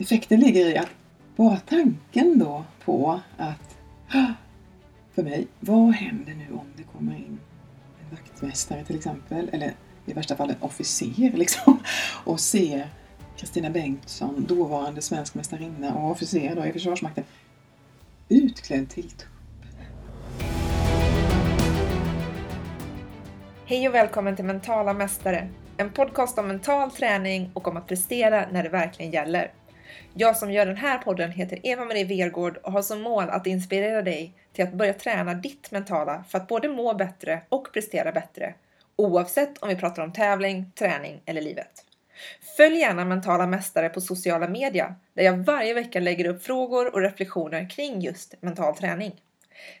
effekten ligger i att bara tanken då på att för mig, vad händer nu om det kommer in en vaktmästare till exempel, eller i värsta fall en officer liksom, och ser Kristina Bengtsson, dåvarande svensk mästarinna och officer då i Försvarsmakten, utklädd till tupp. Hej och välkommen till Mentala Mästare, en podcast om mental träning och om att prestera när det verkligen gäller. Jag som gör den här podden heter Eva-Marie Vergård och har som mål att inspirera dig till att börja träna ditt mentala för att både må bättre och prestera bättre, oavsett om vi pratar om tävling, träning eller livet. Följ gärna Mentala Mästare på sociala medier där jag varje vecka lägger upp frågor och reflektioner kring just mental träning.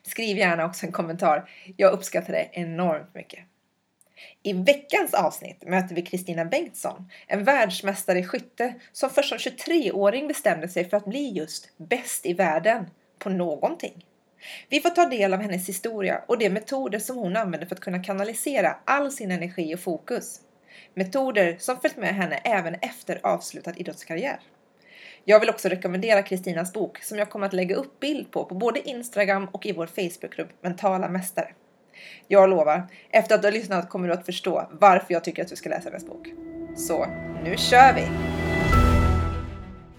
Skriv gärna också en kommentar. Jag uppskattar det enormt mycket. I veckans avsnitt möter vi Kristina Bengtsson, en världsmästare i skytte som först som 23-åring bestämde sig för att bli just bäst i världen på någonting. Vi får ta del av hennes historia och de metoder som hon använder för att kunna kanalisera all sin energi och fokus. Metoder som följt med henne även efter avslutad idrottskarriär. Jag vill också rekommendera Kristinas bok som jag kommer att lägga upp bild på på både Instagram och i vår Facebookgrupp Mentala Mästare. Jag lovar, efter att du har lyssnat kommer du att förstå varför jag tycker att du ska läsa hennes bok. Så, nu kör vi!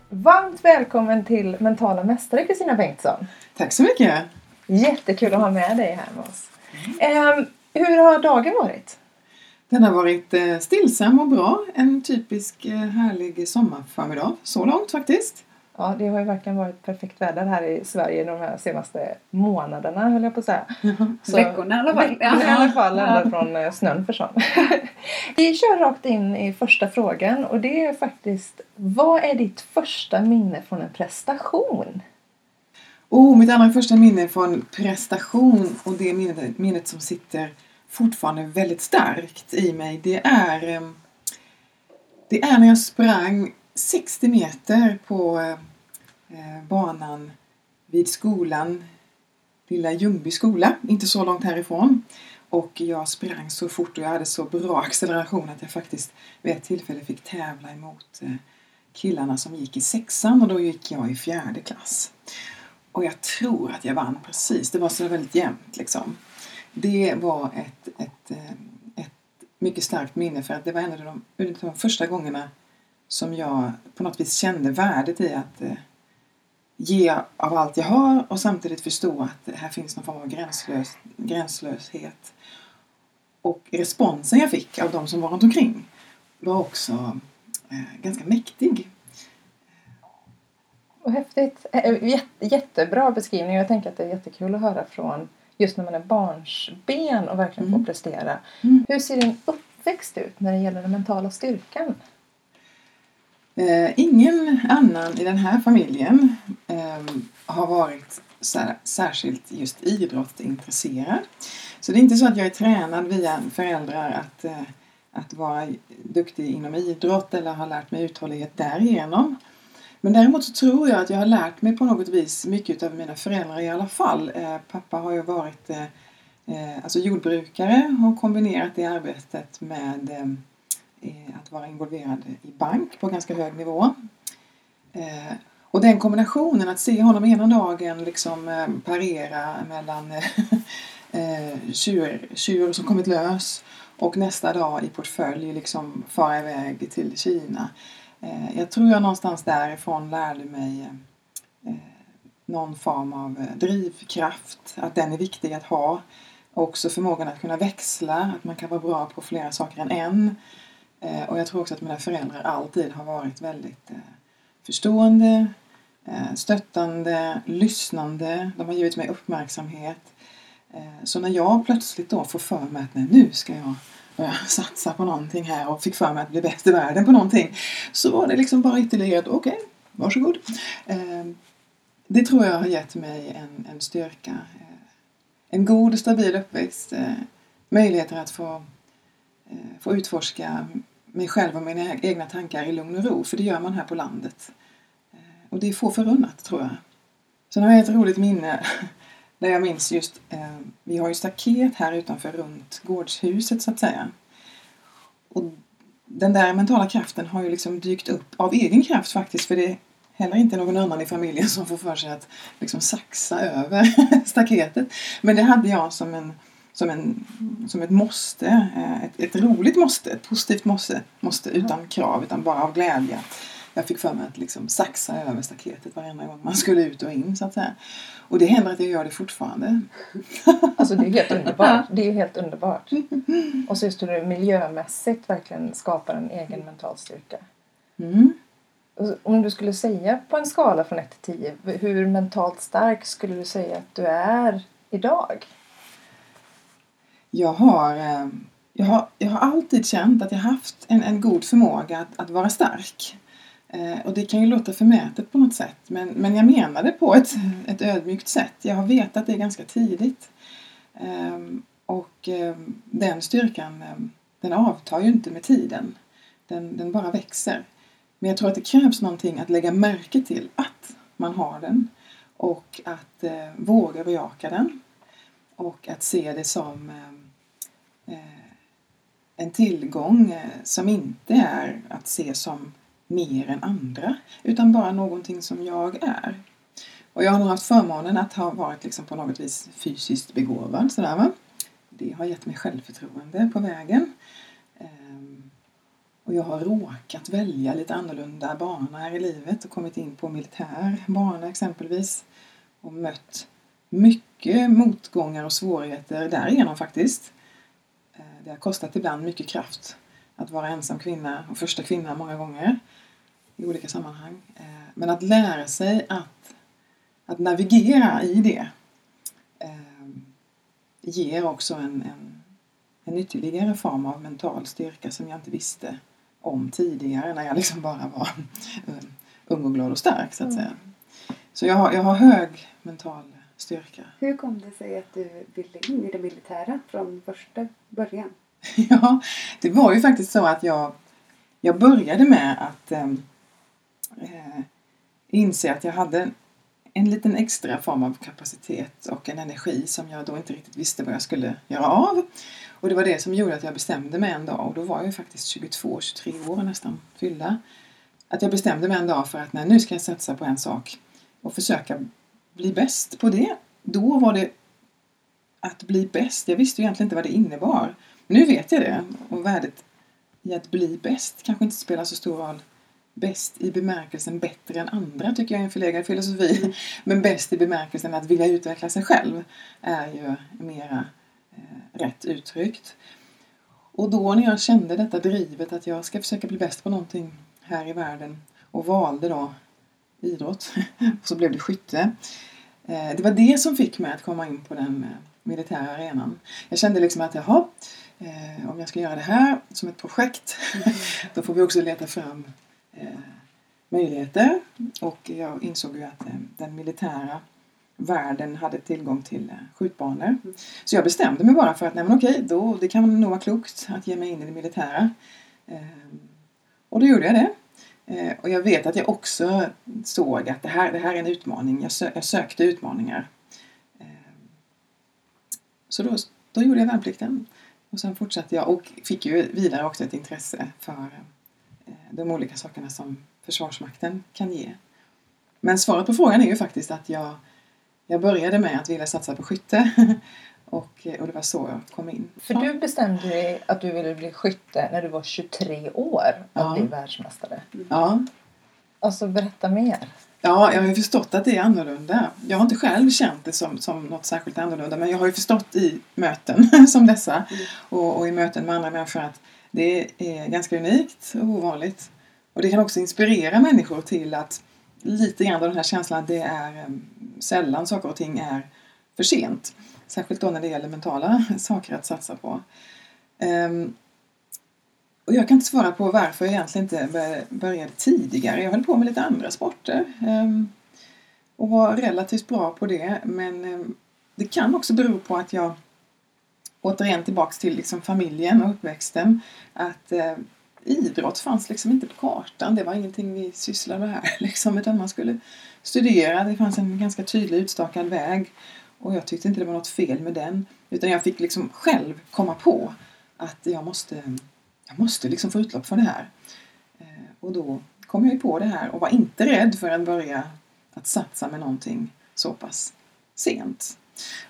Varmt välkommen till Mentala Mästare Kristina Bengtsson. Tack så mycket! Jättekul att ha med dig här med oss. Eh, hur har dagen varit? Den har varit eh, stillsam och bra. En typisk eh, härlig sommarförmiddag så långt faktiskt. Ja, det har ju verkligen varit perfekt väder här i Sverige de här senaste månaderna höll jag på att säga. Så, Veckorna i alla fall. Ja. I alla fall ända från eh, snön försvann. Vi kör rakt in i första frågan och det är faktiskt Vad är ditt första minne från en prestation? Oh, mitt allra första minne från prestation och det minnet, minnet som sitter fortfarande väldigt starkt i mig det är ehm, det är när jag sprang 60 meter på eh, Eh, banan vid skolan, lilla Ljungby skola, inte så långt härifrån. Och jag sprang så fort och jag hade så bra acceleration att jag faktiskt vid ett tillfälle fick tävla emot eh, killarna som gick i sexan och då gick jag i fjärde klass. Och jag tror att jag vann precis, det var så väldigt jämnt liksom. Det var ett, ett, eh, ett mycket starkt minne för att det var en av de, de första gångerna som jag på något vis kände värdet i att eh, ge av allt jag har och samtidigt förstå att här finns någon form av gränslös, gränslöshet. Och responsen jag fick av de som var runt omkring var också eh, ganska mäktig. Vad häftigt! Eh, jättebra beskrivning. Jag tänker att det är jättekul att höra från just när man är barnsben och verkligen mm. får prestera. Mm. Hur ser din uppväxt ut när det gäller den mentala styrkan? Eh, ingen annan i den här familjen eh, har varit särskilt just idrottsintresserad. Så det är inte så att jag är tränad via föräldrar att, eh, att vara duktig inom idrott eller har lärt mig uthållighet därigenom. Men däremot så tror jag att jag har lärt mig på något vis mycket av mina föräldrar i alla fall. Eh, pappa har ju varit eh, eh alltså jordbrukare och kombinerat det arbetet med ehm, Eh, att vara involverad i bank på ganska hög nivå. Eh, och den kombinationen, att se honom ena dagen liksom eh, parera mellan tjur, tjur, som kommit lös och nästa dag i portfölj liksom fara iväg till Kina. Jag tror jag någonstans därifrån lärde mig någon form av drivkraft, att den är viktig att ha. Också förmågan att kunna växla, att man kan vara bra på flera saker än en. Eh, och jag tror också att mina föräldrar alltid har varit väldigt eh, förstående, eh, stöttande, lyssnande. De har givit mig uppmärksamhet. Eh, så när jag plötsligt då får för mig att nu ska jag börja satsa på någonting här och fick för mig att bli bäst i världen på någonting så var det liksom bara ytterligare ett okej, okay, varsågod. Eh, det tror jag har gett mig en, en styrka. Eh, en god och stabil uppväxt. Möjligheter att få, få utforska mig själv och mina egna tankar i lugn och ro, för det gör man här på landet. Eh, och det är få förunnat, tror jag. Sen har jag ett roligt minne där jag minns just, eh, vi har ju staket här utanför runt gårdshuset så att säga. Och den där mentala kraften har ju liksom dykt upp av egen kraft faktiskt, för det är heller inte någon annan i familjen som får för sig att liksom saxa över staketet. Men det hade jag som, en, som, en, som ett måste, eh, ett, ett roligt måste, ett positivt måste, måste utan krav, utan bara av glädje. Jag fick för mig att liksom saxa över staketet varenda gång man skulle ut och in så att säga. Och det händer att jag gör det fortfarande. Alltså det är helt underbart. Det är ju helt underbart. Och så just hur du miljömässigt verkligen skapar en egen mental styrka. Mm. Om du skulle säga på en skala från 1 till 10, hur mentalt stark skulle du säga att du är idag? Jag har, eh, jag har, jag har alltid känt att jag haft en, en god förmåga att, att vara stark. Eh, och det kan ju låta förmätet på något sätt men, men jag menar det på ett, ett ödmjukt sätt. Jag har vetat det ganska tidigt. Ehm, och eh, den styrkan den avtar ju inte med tiden. Den, den bara växer. Men jag tror att det krävs någonting att lägga märke till att man har den och att våga bejaka den och att se det som eh, eh en tillgång eh, som inte är att se som mer än andra utan bara någonting som jag är. Och jag har nog haft förmånen att ha varit liksom på något vis fysiskt begåvad. Sådär, va? Det har gett mig självförtroende på vägen. Ehm, och jag har råkat välja lite annorlunda banor i livet och kommit in på militär bana exempelvis. Och mött mycket motgångar och svårigheter därigenom faktiskt. Ehm, det har kostat ibland mycket kraft att vara ensam kvinna och första kvinna många gånger i olika sammanhang. Ehm, men att lära sig att, att navigera i det ger också en, en, en ytterligare form av mental styrka som jag inte visste om tidigare när jag liksom bara var ung och glad och stark så att säga. Så jag har, jag har hög mental styrka. Hur kom det sig att du ville in i det militära från första början? ja, det var ju faktiskt så att jag, jag började med att eh, inse att jag hade en liten extra form av kapacitet och en energi som jag då inte riktigt visste vad jag skulle göra av. Och det var det som gjorde att jag bestämde mig en dag, och då var jag ju faktiskt 22-23 år nästan fyllda, att jag bestämde mig en dag för att nej, nu ska jag satsa på en sak och försöka bli bäst på det. Då var det att bli bäst. Jag visste ju egentligen inte vad det innebar. Nu vet jag det och värdet i att bli bäst kanske inte spelar så stor roll bäst i bemärkelsen bättre än andra tycker jag är en förlegad filosofi. Mm. Men bäst i bemärkelsen att vilja utveckla sig själv är ju mera eh, rätt uttryckt. Och då när jag kände detta drivet att jag ska försöka bli bäst på någonting här i världen och valde då idrott, och så blev det skytte. Eh, det var det som fick mig att komma in på den eh, militära arenan. Jag kände liksom att jaha, eh, om jag ska göra det här som ett projekt då får vi också leta fram möjligheter och jag insåg ju att den militära världen hade tillgång till skjutbanor. Mm. Så jag bestämde mig bara för att nej men okej, då, det kan nog vara klokt att ge mig in i det militära. Och då gjorde jag det. Eh, och jag vet att jag också såg att det här, det här är en utmaning. Jag, sö jag sökte utmaningar. Eh, så då, då gjorde jag värnplikten. Och sen fortsatte jag och fick ju vidare också ett intresse för eh, de olika sakerna som Försvarsmakten kan ge. Men svaret på frågan är ju faktiskt att jag, jag började med att vilja satsa på skytte och, och det var så jag kom in. För du bestämde dig att du ville bli skytte när du var 23 år att ja. bli världsmästare. Ja. Alltså berätta mer. Ja, jag har ju förstått att det är annorlunda. Jag har inte själv känt det som, som något särskilt annorlunda men jag har ju förstått i möten som dessa och, och, i möten med andra människor att det är ganska unikt och ovanligt. Och det kan också inspirera människor till att lite grann av den här känslan att det är um, sällan saker och ting är för sent. Särskilt då när det gäller mentala saker att satsa på. Um, och jag kan inte svara på varför jag egentligen inte började tidigare. Jag höll på med lite andra sporter um, och var relativt bra på det. Men ehm, det kan också bero på att jag återigen tillbaks till liksom familjen och uppväxten. Att uh, idrott fanns liksom inte på kartan. Det var ingenting vi sysslade med här liksom, utan man skulle studera. Det fanns en ganska tydlig utstakad väg och jag tyckte inte det var något fel med den. Utan jag fick liksom själv komma på att jag måste, jag måste liksom få utlopp för det här. Eh, och då kom jag ju på det här och var inte rädd för att börja att satsa med någonting så pass sent.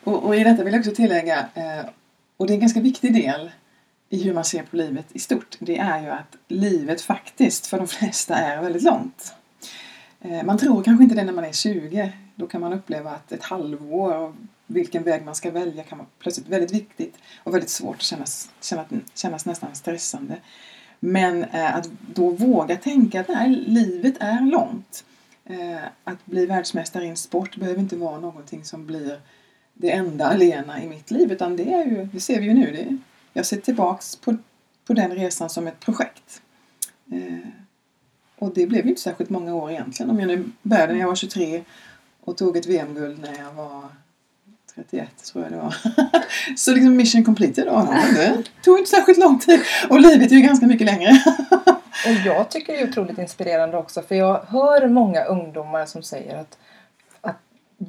Och, och i detta vill jag också tillägga, eh, och det är en ganska viktig del i hur man ser på livet i stort, det är ju att livet faktiskt för de flesta är väldigt långt. Eh, man tror kanske inte det när man är 20. Då kan man uppleva att ett halvår och vilken väg man ska välja kan vara plötsligt väldigt viktigt och väldigt svårt att kännas, kännas, kännas nästan stressande. Men eh, att då våga tänka att nej, livet är långt. Eh, att bli världsmästare i en sport behöver inte vara någonting som blir det enda alena i mitt liv utan det är ju, det ser vi ju nu, det, jag ser tillbaks på, på den resan som ett projekt. Och det blev ju inte särskilt många år egentligen. Om jag nu började när jag var 23 och tog ett VM-guld när jag var 31 tror jag det var. så liksom mission completed då. Det tog inte särskilt lång tid. Och livet är ju ganska mycket längre. och jag tycker det är otroligt inspirerande också för jag hör många ungdomar som säger att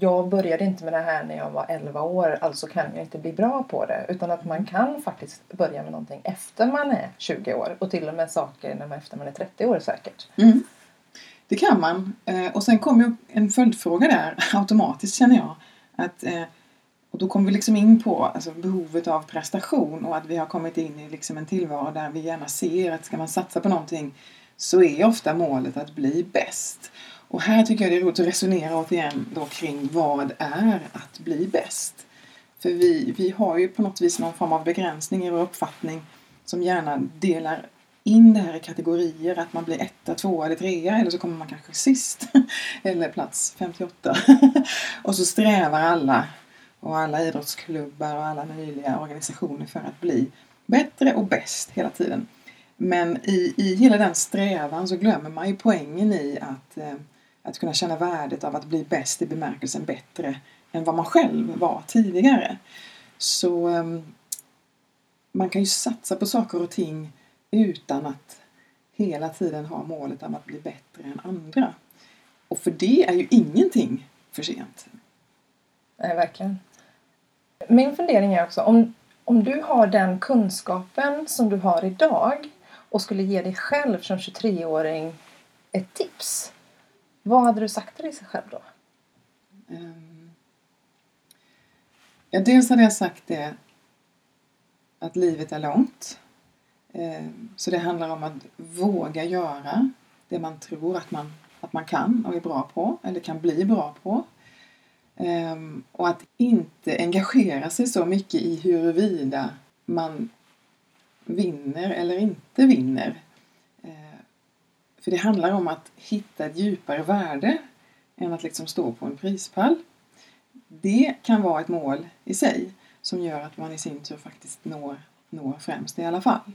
jag började inte med det här när jag var 11 år alltså kan jag inte bli bra på det. Utan att man kan faktiskt börja med någonting efter man är 20 år och till och med saker när man efter man är 30 år säkert. Mm. Det kan man. Eh, och sen kommer ju en följdfråga där automatiskt känner jag. Att eh, och då kommer vi liksom in på alltså, behovet av prestation och att vi har kommit in i liksom en tillvaro där vi gärna ser att ska man satsa på någonting så är ofta målet att bli bäst. Och här tycker jag det är roligt att resonera återigen då kring vad är att bli bäst? För vi, vi har ju på något vis någon form av begränsning i vår uppfattning som gärna delar in det här i kategorier, att man blir etta, tvåa eller trea eller så kommer man kanske sist eller plats 58. och så strävar alla och alla idrottsklubbar och alla möjliga organisationer för att bli bättre och bäst hela tiden. Men i, i hela den strävan så glömmer man ju poängen i att, eh, att kunna känna värdet av att bli bäst i bemärkelsen bättre än vad man själv var tidigare. Så ehm, man kan ju satsa på saker och ting utan att hela tiden ha målet om att bli bättre än andra. Och för det är ju ingenting för sent. Nej, verkligen. Min fundering är också om, om du har den kunskapen som du har idag och skulle ge dig själv som 23-åring ett tips. Vad hade du sagt till dig själv då? Um, ja, dels hade jag sagt det att livet är långt. Um, så det handlar om att våga göra det man tror att man, att man kan och är bra på eller kan bli bra på. Um, och att inte engagera sig så mycket i huruvida man vinner eller inte vinner. För det handlar om att hitta ett djupare värde än att liksom stå på en prispall. Det kan vara ett mål i sig som gör att man i sin tur faktiskt når, når främst i alla fall.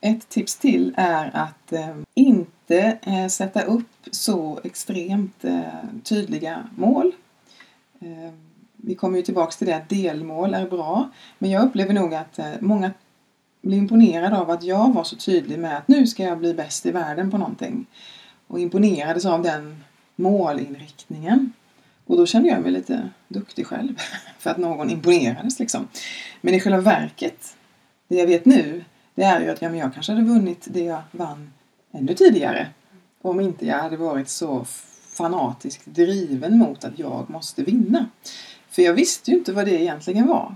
Ett tips till är att eh, inte eh, sätta upp så extremt eh, tydliga mål Eh, vi kommer ju tillbaks till det att delmål är bra. Men jag upplever nog att eh, många blev imponerad av att jag var så tydlig med att nu ska jag bli bäst i världen på någonting. Och imponerades av den målinriktningen. Och då kände jag mig lite duktig själv. För att någon imponerades liksom. Men i själva verket, det jag vet nu, det är ju att ja, men jag kanske hade vunnit det jag vann ännu tidigare. Om inte jag hade varit så fanatiskt driven mot att jag måste vinna. För jag visste ju inte vad det egentligen var.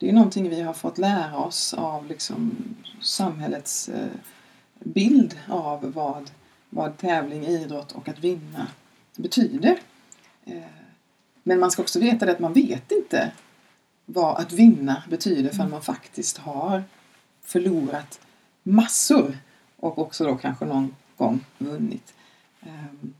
Det är någonting vi har fått lära oss av liksom samhällets eh, bild av vad, vad tävling, idrott och att vinna betyder. Eh, men man ska också veta det att man vet inte vad att vinna betyder förrän man faktiskt har förlorat massor och också då kanske någon gång vunnit. Ehm,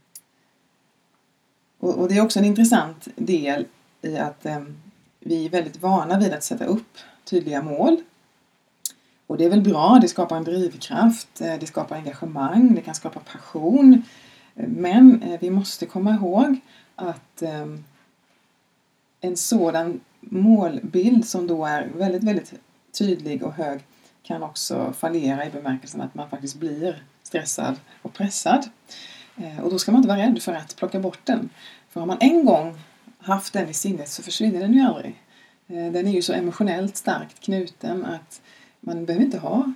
och, det är också en intressant del i att ehm, vi är väldigt vana vid att sätta upp tydliga mål. Och det är väl bra, det skapar en drivkraft, eh, det skapar engagemang, det kan skapa passion. Men eh, vi måste komma ihåg att eh, en sådan målbild som då är väldigt, väldigt tydlig och hög kan också fallera i bemärkelsen att man faktiskt blir stressad och pressad. Och då ska man inte vara rädd för att plocka bort den. För har man en gång haft den i sinnet så försvinner den ju aldrig. Eh, den är ju så emotionellt starkt knuten att man behöver inte ha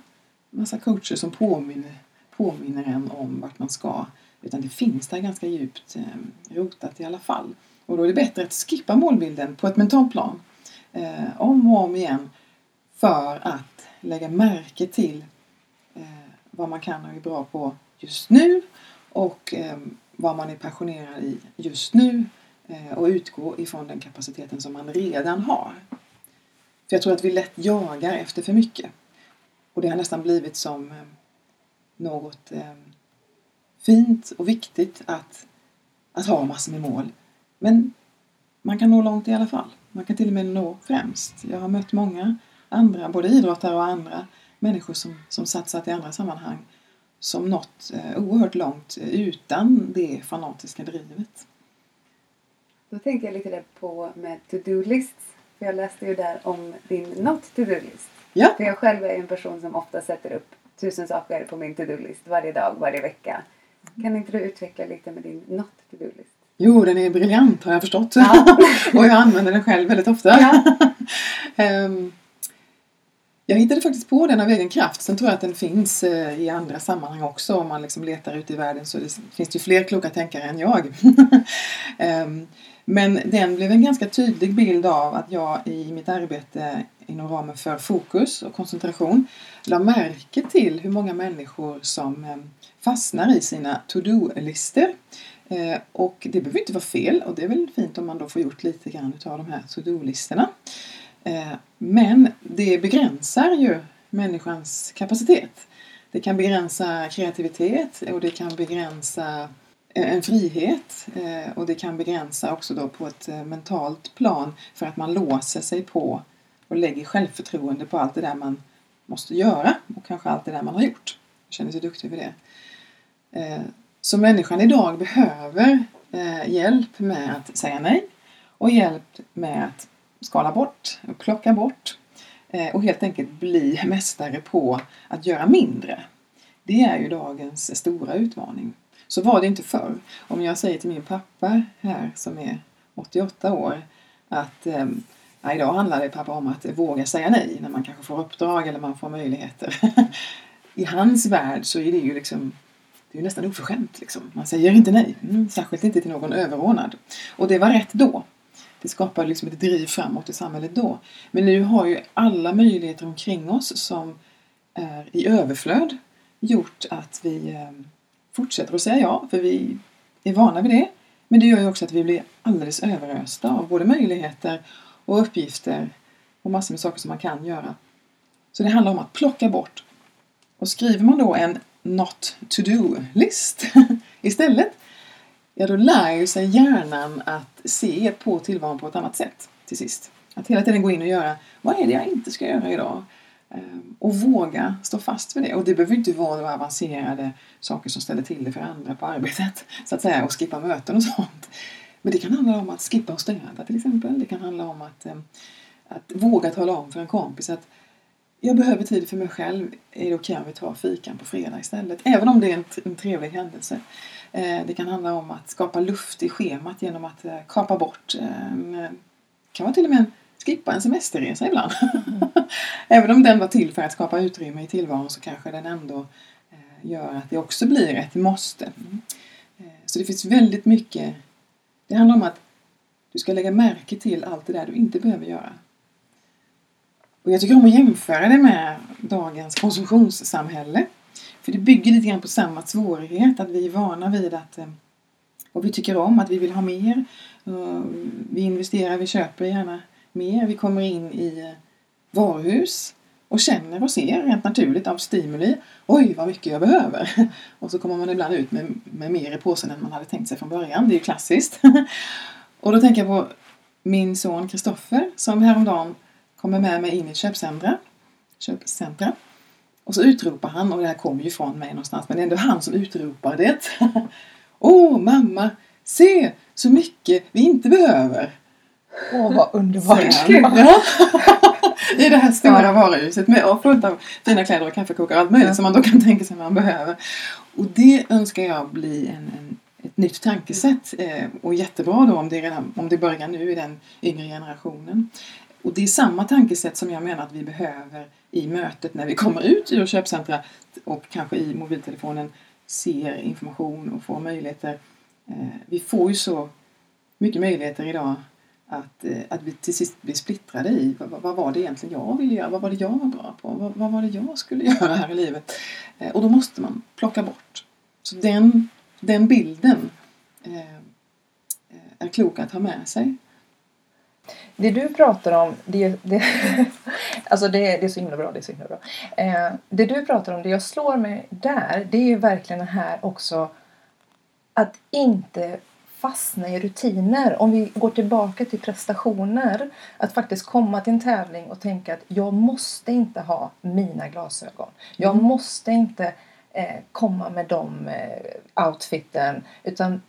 massa coacher som påminner, påminner en om vart man ska. Utan det finns där ganska djupt eh, rotat i alla fall. Och då är det bättre att skippa målbilden på ett mentalt plan eh, om och om igen för att lägga märke till vad man kan och är bra på just nu och vad man är passionerad i just nu Eh, och utgå ifrån den kapaciteten som man redan har. För jag tror att vi lätt jagar efter för mycket. Och det har nästan blivit som eh, något eh, fint och viktigt att, att ha massor med mål. Men man kan nå långt i alla fall. Man kan till och med nå främst. Jag har mött många andra, både idrottare och andra människor som, som satsat i andra sammanhang som nått oerhört långt utan det fanatiska drivet. Då tänker jag lite på med to-do-list. För jag läste ju där om din not to-do-list. Ja. För jag själv är en person som ofta sätter upp tusen saker på min to-do-list varje dag, varje vecka. Kan inte du utveckla lite med din not to-do-list? Jo, den är briljant har jag förstått. Ja. och jag använder den själv väldigt ofta. Ja. Ehm, jag hittade faktiskt på den av egen kraft. Sen tror jag att den finns eh, i andra sammanhang också. Om man liksom letar ute i världen så det finns det ju fler kloka tänkare än jag. Ehm, men den blev en ganska tydlig bild av att jag i mitt arbete inom ramen för fokus och koncentration la märke till hur många människor som eh, fastnar i sina to-do-listor. Eh, och det behöver inte vara fel och det är väl fint om man då får gjort lite grann utav de här to-do-listorna. Eh, men det begränsar ju människans kapacitet. Det kan begränsa kreativitet och det kan begränsa Eh, en frihet eh, och det kan begränsa också då på ett eh, mentalt plan för att man låser sig på och lägger självförtroende på allt det där man måste göra och kanske allt det där man har gjort. Känner sig duktig för det. Så människan idag behöver hjälp med att säga nej och hjälp med att skala bort och plocka bort och helt enkelt bli mästare på att göra mindre. Det är ju dagens stora utmaning. Så var det inte förr. Om jag säger till min pappa här som är 88 år att eh, idag handlar det pappa om att våga säga nej när man kanske får uppdrag eller man får möjligheter. I hans värld så är det ju liksom det är ju nästan oförskämt liksom. Man säger inte nej. Mm, särskilt inte till någon överordnad. Och det var rätt då. Det skapade liksom ett driv framåt i samhället då. Men nu har ju alla möjligheter omkring oss som är i överflöd gjort att vi eh, fortsätter att säga ja, för vi är vana vid det. Men det gör ju också att vi blir alldeles överösta av både möjligheter och uppgifter och massor med saker som man kan göra. Så det handlar om att plocka bort. Och skriver man då en not to do-list istället, ja då lär ju sig hjärnan att se på tillvaron på ett annat sätt till sist. Att hela tiden gå in och göra, vad är det jag inte ska göra idag? Ehm, och våga stå fast vid det. Och det behöver inte vara några avancerade saker som ställer till det för andra på arbetet, så att säga, och skippa möten och sånt. Men det kan handla om att skippa och städa till exempel. Det kan handla om att, ehm, att våga tala om för en kompis att jag behöver tid för mig själv. Är det okej om vi tar fikan på fredag istället? Även om det är en, en trevlig händelse. Ehm, det kan handla om att skapa luft i schemat genom att eh, kapa bort. Kan vara till och med en, skippa en semesterresa ibland. Även om den var till för att skapa utrymme i tillvaron så kanske den ändå eh, gör att det också blir ett måste. Mm. Eh, så det finns väldigt mycket. Det handlar om att du ska lägga märke till allt det där du inte behöver göra. Och jag tycker om att jämföra det med dagens konsumtionssamhälle. För det bygger lite grann på samma svårighet, att vi är vana vid att eh, och vi tycker om att vi vill ha mer. Eh, Vi investerar, vi köper gärna mer. Vi kommer in i varuhus och känner och ser rent naturligt av stimuli. Oj, vad mycket jag behöver! Och så kommer man ibland ut med, med mer i påsen än man hade tänkt sig från början. Det är ju klassiskt. Och då tänker jag på min son Kristoffer som häromdagen kommer med mig in i ett köpcentra. köpcentra. Och så utropar han, och det här kommer ju från mig någonstans, men det är ändå han som utropar det. Åh, mamma, se så mycket vi inte behöver! Åh, vad underbart. Ja. I det här stora varuhuset med och fullt av fina kläder och kaffekokare och allt möjligt Ja. som man då kan tänka sig man behöver. Och det önskar jag bli en, en, ett nytt tankesätt. Eh, och jättebra då om det, redan, om det börjar nu i den yngre generationen. Och det är samma tankesätt som jag menar att vi behöver i mötet när vi kommer ut ur köpcentra och kanske i mobiltelefonen ser information och får möjligheter. Eh, vi får ju så mycket möjligheter idag att, eh, att vi till sist blir splittrade i vad, vad var det egentligen jag ville göra? Vad var det jag var bra på? Vad, vad var det jag skulle göra här i livet? Eh, och då måste man plocka bort. Så den, den bilden eh, är klok att ha med sig. Det du pratar om, det, det, alltså det, det är så himla bra. Det, är så himla bra. Eh, det du pratar om, det jag slår mig där, det är ju verkligen det här också att inte fastna i rutiner. Om vi går tillbaka till prestationer. Att faktiskt komma till en tävling och tänka att jag måste inte ha mina glasögon. Jag mm. måste inte eh, komma med de eh, outfiten. Utan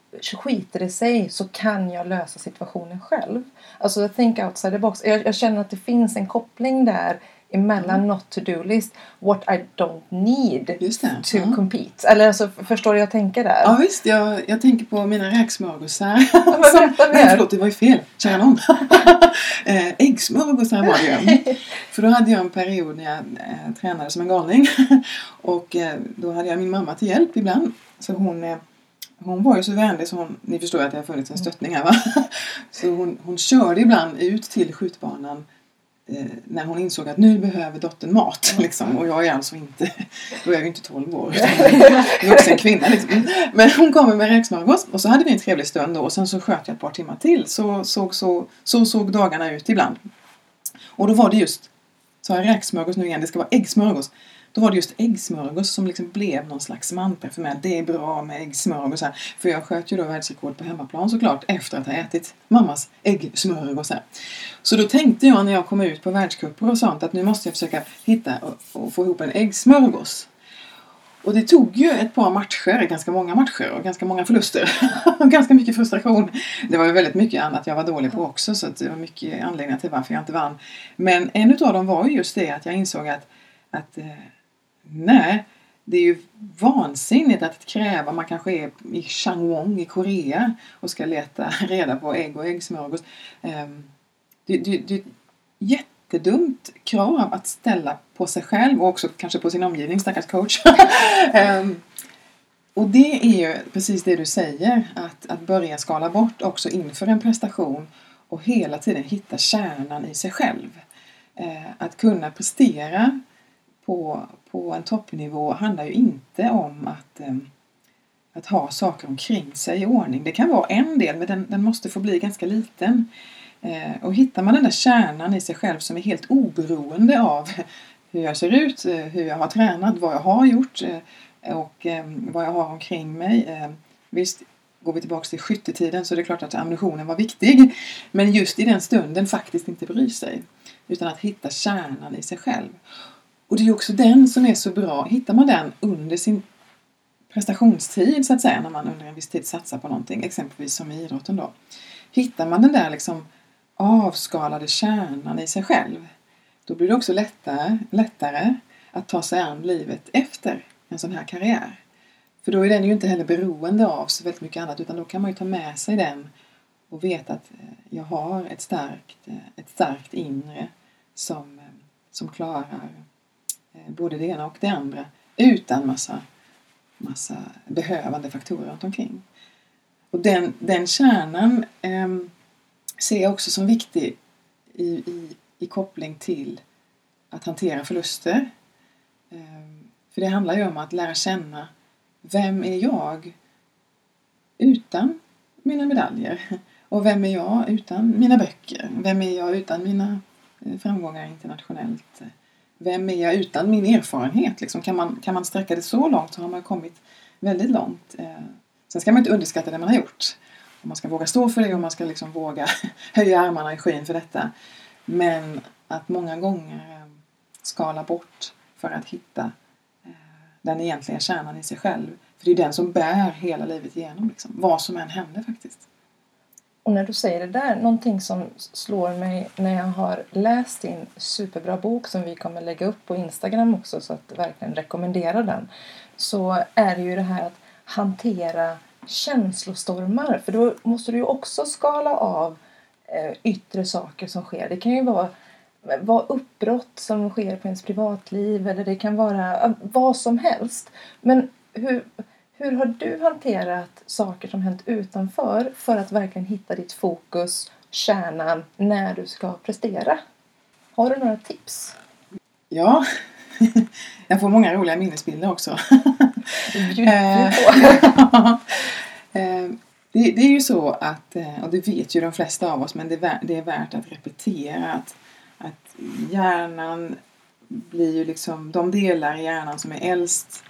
skiter det sig så kan jag lösa situationen själv. Alltså think outside the box. Jag, jag känner att det finns en koppling där emellan mm. not to do list what I don't need to mm. compete. Eller alltså, förstår du jag tänker där? Ja visst, jag, jag tänker på mina räksmörgåsar. som, nej, förlåt, det var ju fel. Kära någon. eh, äggsmörgåsar var det ju. För då hade jag en period när jag eh, tränade som en galning. och eh, då hade jag min mamma till hjälp ibland. Så hon eh, hon var ju så vänlig så hon, ni förstår att det har funnits en stöttning här va? Så hon, hon körde ibland ut till skjutbanan när hon insåg att nu behöver dottern mat. Liksom. Och jag är alltså inte, då är jag ju inte 12 år utan vuxen kvinna. Liksom. Men hon kommer med räksmörgås och så hade vi en trevlig stund då och sen så sköt jag ett par timmar till. Så såg, så, så såg dagarna ut ibland. Och då var det just, sa jag räksmörgås nu igen, det ska vara äggsmörgås. Då var det just äggsmörgås som liksom blev någon slags mantra för mig. Det är bra med äggsmörgåsar. För jag sköt ju då världsrekord på hemmaplan såklart efter att ha ätit mammas äggsmörgåsar. Så då tänkte jag när jag kom ut på världscuper och sånt att nu måste jag försöka hitta och, och få ihop en äggsmörgås. Och det tog ju ett par matcher, ganska många matcher och ganska många förluster. och ganska mycket frustration. Det var ju väldigt mycket annat jag var dålig på också så det var mycket anledningar till varför jag inte vann. Men en av dem var ju just det att jag insåg att, att eh, Nej, det är ju vansinnigt att kräva, man kanske är i Changwon i Korea och ska leta reda på ägg och äggsmörgås. Ehm, det, det, det är ett jättedumt krav att ställa på sig själv och också kanske på sin omgivning, stackars coach. Ehm, och det är ju precis det du säger, att, att börja skala bort också inför en prestation och hela tiden hitta kärnan i sig själv. Ehm, att kunna prestera på, på en toppnivå handlar ju inte om att, eh, att ha saker omkring sig i ordning. Det kan vara en del men den, den måste få bli ganska liten. Eh, och hittar man den där kärnan i sig själv som är helt oberoende av hur jag ser ut, eh, hur jag har tränat, vad jag har gjort eh, och eh, vad jag har omkring mig. Eh, visst, går vi tillbaka till skyttetiden så är det klart att ammunitionen var viktig. Men just i den stunden faktiskt inte bry sig. Utan att hitta kärnan i sig själv. Och det är också den som är så bra. Hittar man den under sin prestationstid så att säga, när man under en viss tid satsar på någonting, exempelvis som i idrotten då. Hittar man den där liksom avskalade kärnan i sig själv, då blir det också lättare, lättare att ta sig an livet efter en sån här karriär. För då är den ju inte heller beroende av så väldigt mycket annat utan då kan man ju ta med sig den och veta att eh, jag har ett starkt, eh, ett starkt inre som, eh, som klarar Eh, både det ena och det andra utan massa, massa behövande faktorer runt omkring. Och den, den kärnan eh, ser jag också som viktig i, i, i koppling till att hantera förluster. Eh, för det handlar ju om att lära känna vem är jag utan mina medaljer? Och vem är jag utan mina böcker? Vem är jag utan mina eh, framgångar internationellt? Vem är jag utan min erfarenhet? Liksom, kan, man, kan man sträcka det så långt så har man kommit väldigt långt. Eh, sen ska man inte underskatta det man har gjort. Och man ska våga stå för det och man ska liksom våga höja armarna i skyn för detta. Men att många gånger eh, skala bort för att hitta eh, den egentliga kärnan i sig själv. För det är den som bär hela livet igenom, liksom, vad som än händer faktiskt. Och när du säger det där, någonting som slår mig när jag har läst din superbra bok som vi kommer lägga upp på Instagram också så att verkligen rekommendera den. Så är det ju det här att hantera känslostormar. För då måste du ju också skala av eh, yttre saker som sker. Det kan ju vara vara uppbrott som sker på ens privatliv eller det kan vara vad som helst. Men hur, hur har du hanterat saker som hänt utanför för att verkligen hitta ditt fokus, kärnan, när du ska prestera? Har du några tips? Ja, jag får många roliga minnesbilder också. Bjud Eh. Eh, det, det är ju så att, eh, och det vet ju de flesta av oss, men det är, vär, det är värt att repetera att, att hjärnan blir ju liksom, de delar i hjärnan som är äldst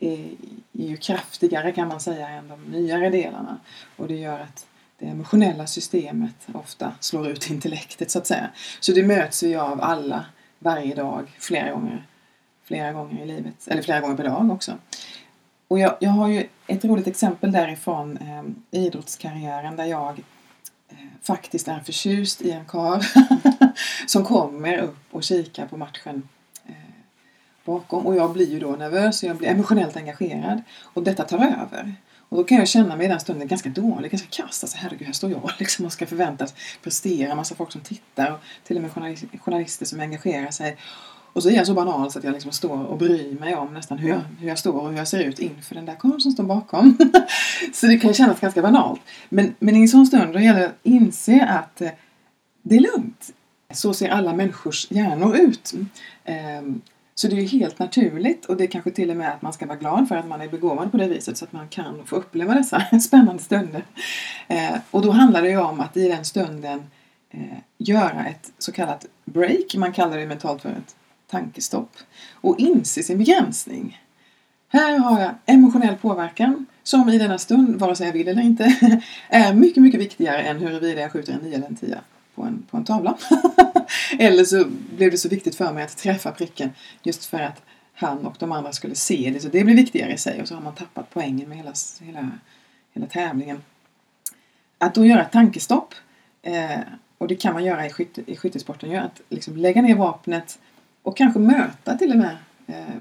är, är ju kraftigare kan man säga än de nyare delarna. Och det gör att det emotionella systemet ofta slår ut intellektet så att säga. Så det möts vi av alla varje dag, flera gånger, flera gånger i livet, eller flera gånger per dag också. Och jag, jag har ju ett roligt exempel därifrån eh, idrottskarriären där jag eh, faktiskt är förtjust i en kar som kommer upp och kikar på matchen bakom och jag blir ju då nervös och jag blir emotionellt engagerad och detta tar över. Och då kan jag känna mig i den stunden ganska dålig, ganska kass. Alltså herregud, här står jag liksom och ska förväntas prestera. Massa folk som tittar och till och med journalister som engagerar sig. Och så är jag så banal så att jag liksom står och bryr mig om nästan hur jag, hur jag står och hur jag ser ut inför den där kameran som står bakom. så det kan kännas ganska banalt. Men, men i en sån stund då gäller det att inse att eh, det är lugnt. Så ser alla människors hjärnor ut. Ehm, så det är ju helt naturligt och det är kanske till och med att man ska vara glad för att man är begåvad på det viset så att man kan få uppleva dessa spännande stunder. Eh, och då handlar det ju om att i den stunden eh, göra ett så kallat break, man kallar det mentalt för ett tankestopp och inse sin begränsning. Här har jag emotionell påverkan som i denna stund, vare sig jag vill eller inte, är mycket, mycket viktigare än huruvida jag skjuter en 9 eller en 10 på en, på en tavla. eller så blev det så viktigt för mig att träffa pricken just för att han och de andra skulle se det. Så det blir viktigare i sig och så har man tappat poängen med hela, hela, hela tävlingen. Att då göra ett tankestopp, eh, och det kan man göra i, skytte, i skyttesporten, gör att liksom lägga ner vapnet och kanske möta till och med eh,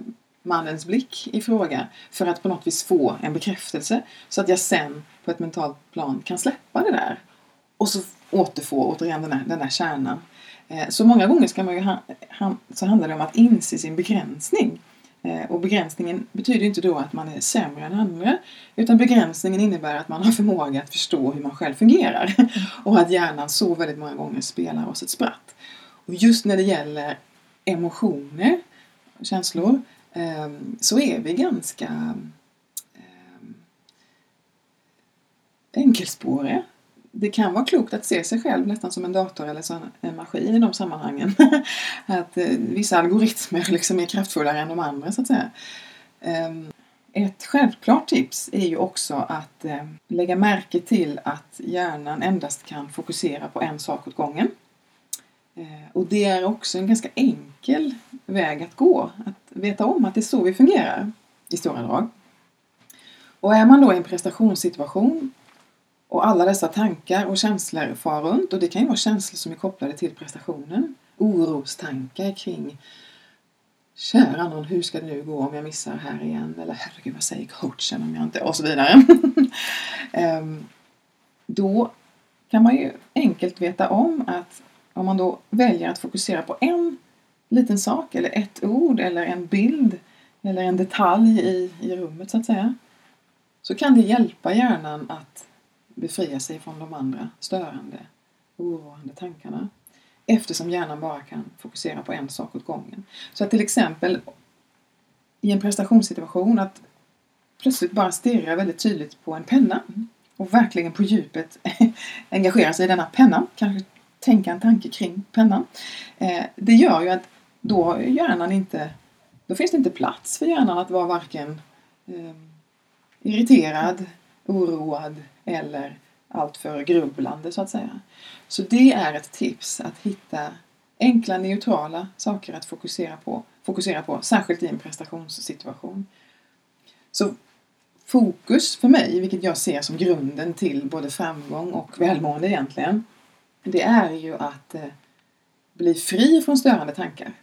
mannens blick i fråga för att på något vis få en bekräftelse så att jag sen på ett mentalt plan kan släppa det där och så återfå återigen den där, den där kärnan. Eh, så många gånger ska man ju ha, ha, så handlar det om att inse sin begränsning. Eh, och begränsningen betyder inte då att man är sämre än andra utan begränsningen innebär att man har förmåga att förstå hur man själv fungerar och att hjärnan så väldigt många gånger spelar oss ett spratt. Och just när det gäller emotioner, känslor, ehm, så är vi ganska ehm, enkelspåriga. Det kan vara klokt att se sig själv nästan som en dator eller som en maskin i de sammanhangen. att eh, vissa algoritmer liksom är kraftfullare än de andra så att säga. Eh, ett självklart tips är ju också att eh, lägga märke till att hjärnan endast kan fokusera på en sak åt gången. Ehm, och det är också en ganska enkel väg att gå. Att veta om att det är så vi fungerar i stora drag. Och är man då i en prestationssituation och alla dessa tankar och känslor far runt och det kan ju vara känslor som är kopplade till prestationen. Orostankar kring Kära någon, hur ska det nu gå om jag missar här igen? Eller herregud, vad säger coachen om jag inte... Och så vidare. Ehm, då kan man ju enkelt veta om att om man då väljer att fokusera på en liten sak eller ett ord eller en bild eller en detalj i, i rummet så att säga så kan det hjälpa hjärnan att befria sig från de andra störande, oroande tankarna eftersom hjärnan bara kan fokusera på en sak åt gången. Så att till exempel i en prestationssituation att plötsligt bara stirra väldigt tydligt på en penna och verkligen på djupet engagera sig i denna penna, kanske tänka en tanke kring pennan. Eh, det gör ju att då hjärnan inte, då finns det inte plats för hjärnan att vara varken ehm, irriterad, oroad eller alltför grubblande så att säga. Så det är ett tips att hitta enkla neutrala saker att fokusera på, fokusera på särskilt i en prestationssituation. Så fokus för mig, vilket jag ser som grunden till både framgång och välmående egentligen, det är ju att eh, bli fri från störande tankar.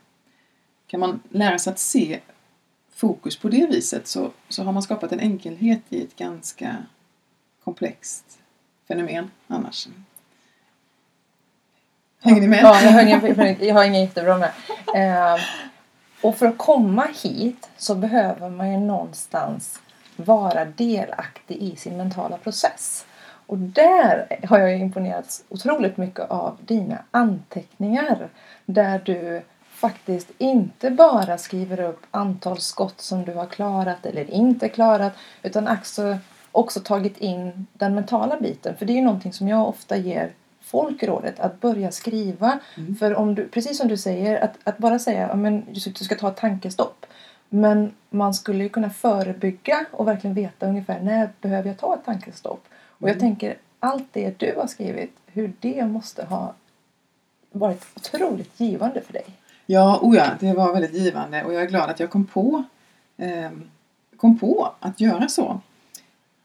Kan man lära sig att se fokus på det viset så, så har man skapat en enkelhet i ett ganska komplext fenomen annars. Hänger ni med? Ja, jag, hänger, jag hänger jättebra med. Eh, och för att komma hit så behöver man ju någonstans vara delaktig i sin mentala process. Och där har jag imponerats otroligt mycket av dina anteckningar. Där du faktiskt inte bara skriver upp antal skott som du har klarat eller inte klarat utan också, också tagit in den mentala biten. För det är ju någonting som jag ofta ger folk rådet att börja skriva. Mm. För om du, precis som du säger, att, att bara säga att du ska ta ett tankestopp. Men man skulle ju kunna förebygga och verkligen veta ungefär när behöver jag ta ett tankestopp. Och jag Mm. tänker allt det du har skrivit, hur det måste ha varit otroligt givande för dig. Ja, oh ja, det var väldigt givande och jag är glad att jag kom på, eh, kom på att göra så.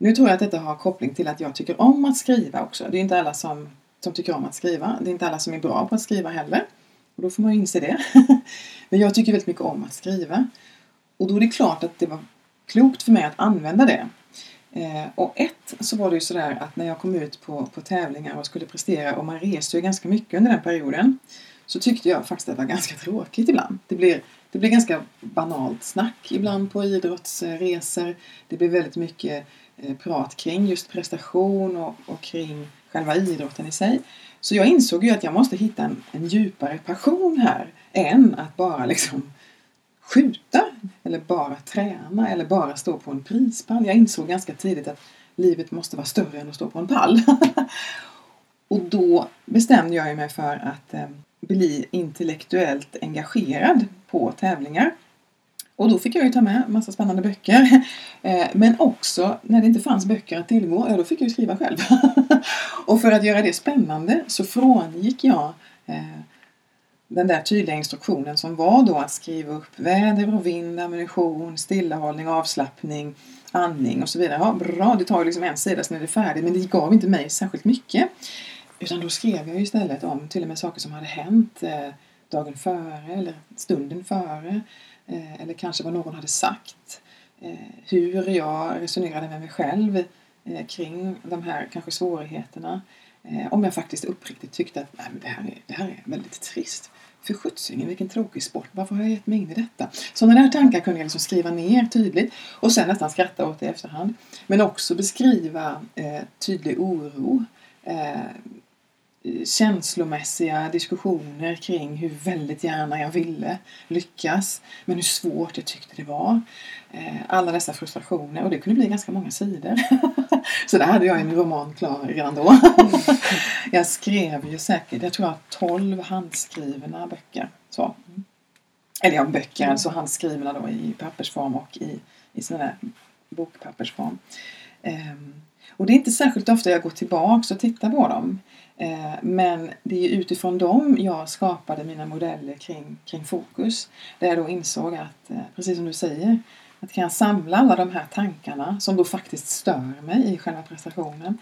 Nu tror jag att detta har koppling till att jag tycker om att skriva också. Det är inte alla som, som tycker om att skriva. Det är inte alla som är bra på att skriva heller. Och då får man ju inse det. Men jag tycker väldigt mycket om att skriva. Och då är det klart att det var klokt för mig att använda det. Eh, och ett så var det ju sådär att när jag kom ut på, på tävlingar och skulle prestera och man reste ju ganska mycket under den perioden så tyckte jag faktiskt att det var ganska tråkigt ibland. Det blir, det blir ganska banalt snack ibland på idrottsresor. Det blir väldigt mycket Eh, prat kring just prestation och, och kring själva idrotten i sig. Så jag insåg ju att jag måste hitta en, en djupare passion här än att bara liksom skjuta eller bara träna eller bara stå på en prispall. Jag insåg ganska tidigt att livet måste vara större än att stå på en pall. och då bestämde jag mig för att eh, bli intellektuellt engagerad på tävlingar. Och då fick jag ju ta med massa spännande böcker. Eh, men också när det inte fanns böcker att tillgå, ja då fick jag ju skriva själv. och för att göra det spännande så frångick jag eh, den där tydliga instruktionen som var då att skriva upp väder och vind, ammunition, stillahållning, avslappning, andning och så vidare. Ja, bra, det tar ju liksom en sida sen är det färdigt men det gav inte mig särskilt mycket. Utan då skrev jag istället om till och med saker som hade hänt eh, dagen före eller stunden före. Eh, eller kanske vad någon hade sagt. Eh, hur jag resonerade med mig själv eh, kring de här kanske svårigheterna. Om jag faktiskt uppriktigt tyckte att Nej, men det, här är, det här är väldigt trist. För sjuttsingen, vilken tråkig sport. Varför har jag gett mig in i detta? Sådana där tankar kunde jag liksom skriva ner tydligt och sen nästan skratta åt det i efterhand. Men också beskriva eh, tydlig oro. Eh, känslomässiga diskussioner kring hur väldigt gärna jag ville lyckas. Men hur svårt jag tyckte det var. Eh, alla dessa frustrationer och det kunde bli ganska många sidor. Så där hade jag en roman klar redan då. jag skrev ju säkert, jag tror jag har 12 handskrivna böcker. Så. Eller ja, böcker, alltså handskrivna då i pappersform och i, i sån där bokpappersform. Ehm, och det är inte särskilt ofta jag går tillbaks och tittar på dem. Ehm, men det är utifrån dem jag skapade mina modeller kring, kring fokus. Där jag då insåg att, eh, precis som du säger, att kan jag samla alla de här tankarna som då faktiskt stör mig i själva prestationen.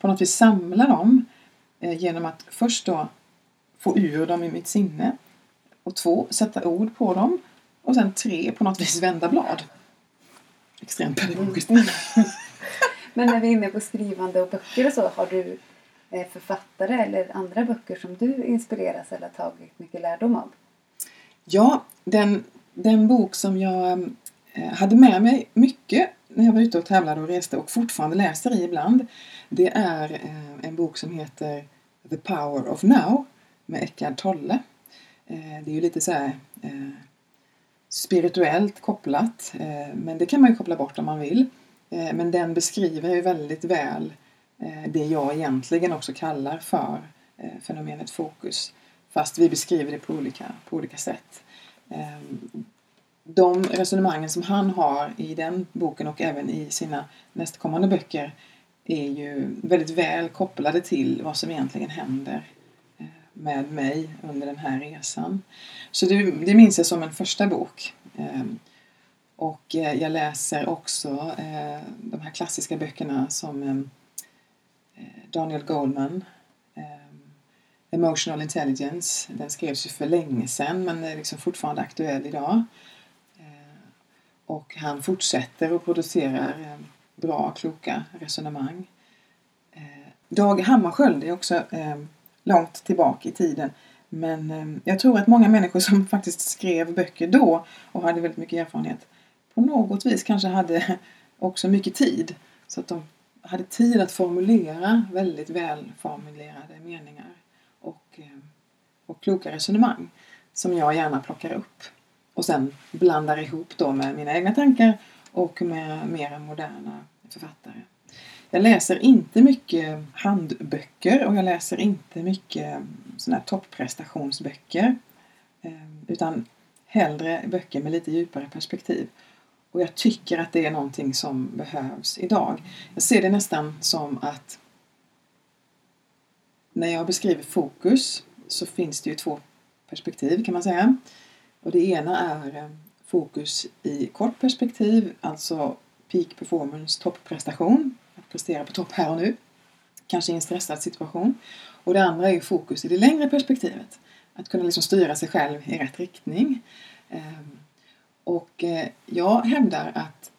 På något vis samla dem eh, genom att först då få ur dem i mitt sinne. Och två, sätta ord på dem. Och sen tre, på något vis vända blad. Extremt pedagogiskt. Mm. Men när vi är inne på skrivande och böcker och så, har du eh, författare eller andra böcker som du inspireras eller tagit mycket lärdom av? Ja, den, den bok som jag eh, hade med mig mycket när jag var ute och tävlade och reste och fortfarande läser i ibland. Det är eh, en bok som heter The Power of Now med Eckhart Tolle. Det är ju lite så här spirituellt kopplat men det kan man ju koppla bort om man vill. Eh, men den beskriver ju väldigt väl eh, det jag egentligen också kallar för eh, fenomenet fokus. Fast vi beskriver det på olika, på olika sätt. Ehm, de resonemangen som han har i den boken och även i sina nästkommande böcker är ju väldigt väl kopplade till vad som egentligen händer med mig under den här resan. Så det, det minns jag som en första bok. Ehm, och eh, jag läser också eh, de här klassiska böckerna som eh, eh Daniel Goleman eh, Emotional Intelligence. Den skrevs ju för länge sedan men är liksom fortfarande aktuell idag. Eh, och han fortsätter och producerar bra, kloka resonemang. Dag Hammarskjöld är också långt tillbaka i tiden. Men jag tror att många människor som faktiskt skrev böcker då och hade väldigt mycket erfarenhet på något vis kanske hade också mycket tid. Så att de hade tid att formulera väldigt välformulerade meningar och, eh, och kloka resonemang som jag gärna plockar upp och sen blandar ihop då med mina egna tankar och med mer moderna författare. Jag läser inte mycket handböcker och jag läser inte mycket såna här topprestationsböcker eh, utan hellre böcker med lite djupare perspektiv. Och jag tycker att det är någonting som behövs idag. Jag ser det nästan som att när jag beskriver fokus så finns det ju två perspektiv kan man säga. Och det ena är eh, fokus i kort perspektiv, alltså peak performance, topprestation, att prestera på topp här och nu, kanske i en stressad situation. Och det andra är fokus i det längre perspektivet, att kunna liksom styra sig själv i rätt riktning. Ehm, och eh, jag hävdar att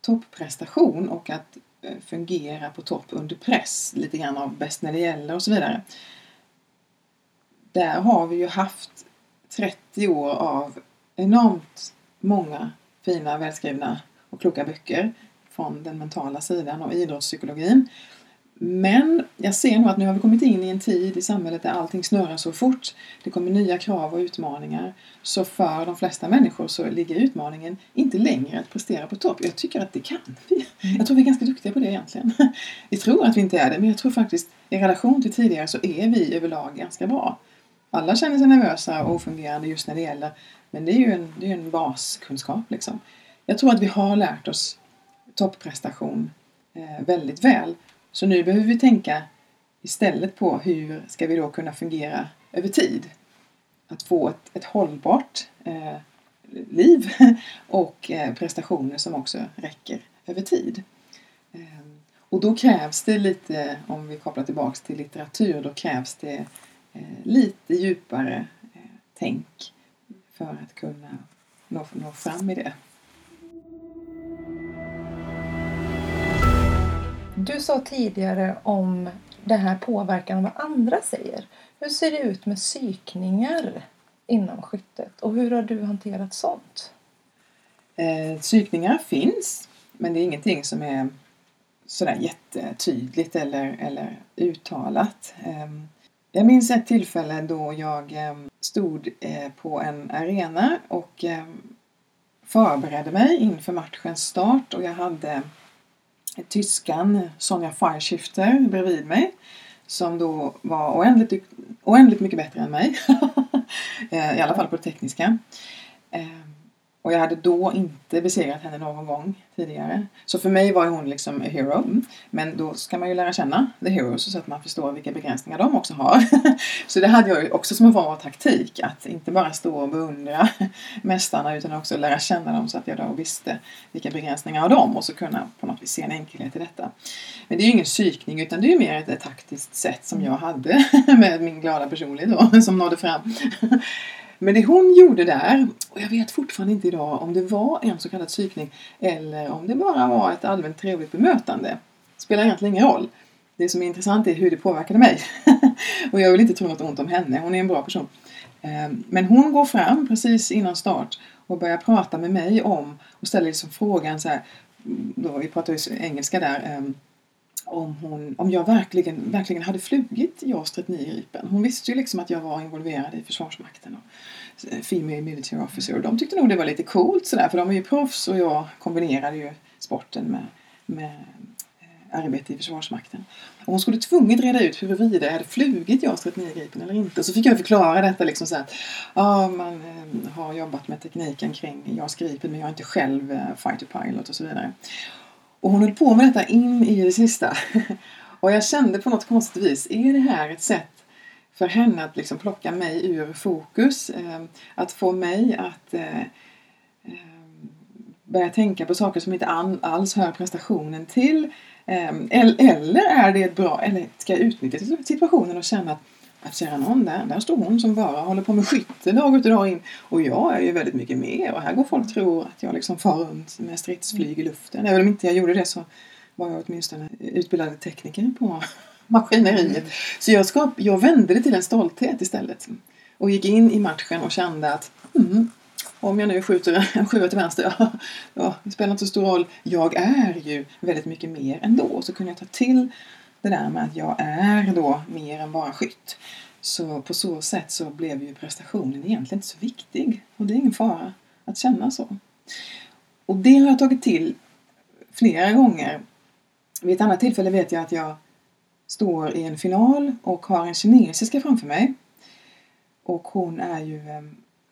topprestation och att eh, fungera på topp under press, lite grann av bäst när det gäller och så vidare. Där har vi ju haft 30 år av enormt många fina, välskrivna och kloka böcker från den mentala sidan och idrottspsykologin. Men jag ser nog att nu har vi kommit in i en tid i samhället där allting snurrar så fort. Det kommer nya krav och utmaningar. Så för de flesta människor så ligger utmaningen inte längre att prestera på topp. Jag tycker att det kan vi. Jag tror vi är ganska duktiga på det egentligen. Vi tror att vi inte är det, men jag tror faktiskt i relation till tidigare så är vi överlag ganska bra. Alla känner sig nervösa och ofungerande just när det gäller, men det är ju en, det är en baskunskap liksom. Jag tror att vi har lärt oss topprestation eh, väldigt väl. Så nu behöver vi tänka istället på hur ska vi då kunna fungera över tid. Att få ett, ett hållbart eh, liv och eh, prestationer som också räcker över tid. Eh, och då krävs det lite, om vi kopplar tillbaks till litteratur, då krävs det eh, lite djupare eh, tänk för att kunna nå, nå fram i det. Du sa tidigare om den här påverkan av vad andra säger. Hur ser det ut med psykningar inom skyttet och hur har du hanterat sånt? Eh, psykningar finns, men det är ingenting som är sådär jättetydligt eller, eller uttalat. Eh, jag minns ett tillfälle då jag eh, stod eh, på en arena och eh, förberedde mig inför matchens start och jag hade tyskan Sonja Fireshifter bredvid mig som då var oändligt, oändligt mycket bättre än mig. Eh, I alla fall på det tekniska. Eh, och jag hade då inte besegrat henne någon gång tidigare. Så för mig var hon liksom a hero. Men då ska man ju lära känna the heroes så att man förstår vilka begränsningar de också har. så det hade jag ju också som en form av taktik. Att inte bara stå och beundra mästarna utan också lära känna dem så att jag då visste vilka begränsningar har de och så kunna på något vis se en enkelhet i detta. Men det är ju ingen psykning utan det är ju mer ett, ett taktiskt sätt som jag hade med min glada personlighet då som nådde fram. Men det hon gjorde där, och jag vet fortfarande inte idag om det var en så kallad psykning eller om det bara var ett allmänt trevligt bemötande. Spelar egentligen ingen roll. Det som är intressant är hur det påverkade mig. och jag vill inte tro något ont om henne, hon är en bra person. Ehm, men hon går fram precis innan start och börjar prata med mig om och ställer liksom frågan så här, då vi pratar ju engelska där, ehm, om, hon, om jag verkligen, verkligen hade flugit JAS 39 Gripen. Hon visste ju liksom att jag var involverad i Försvarsmakten och eh, Female Military Officer och de tyckte nog det var lite coolt sådär för de är ju proffs och jag kombinerade ju sporten med, med eh, arbete i Försvarsmakten. Och hon skulle tvunget reda ut huruvida jag hade flugit JAS 39 Gripen eller inte. Så fick jag förklara detta liksom så att ja, man eh, har jobbat med tekniken kring JAS Gripen men jag är inte själv eh, fighter pilot och så vidare. Och hon höll på med detta in i det sista. Och jag kände på något konstigt vis, är det här ett sätt för henne att liksom plocka mig ur fokus? Ehm, att få mig att eh, ehm, börja tänka på saker som inte alls hör prestationen till? Ehm, eller är det ett bra, eller ska jag utnyttja situationen och känna att att någon där, där står hon som bara håller på med skytte dag ut och dag in och jag är ju väldigt mycket mer och här går folk tror att jag liksom far runt med stridsflyg i luften. Även om inte jag gjorde det så var jag åtminstone utbildad tekniker på, maskineriet. Så jag, skap, jag vände det till en stolthet istället. Och gick in i matchen och kände att mm, om jag nu skjuter en sjua till vänster, ja, ja, det spelar inte så stor roll. Jag är ju väldigt mycket mer ändå. Så kunde jag ta till det där med att jag är då mer än bara skytt. Så på så sätt så blev ju prestationen egentligen inte så viktig. Och det är ingen fara att känna så. Och det har jag tagit till flera gånger. Vid ett annat tillfälle vet jag att jag står i en final och har en kinesiska framför mig. Och hon är ju eh,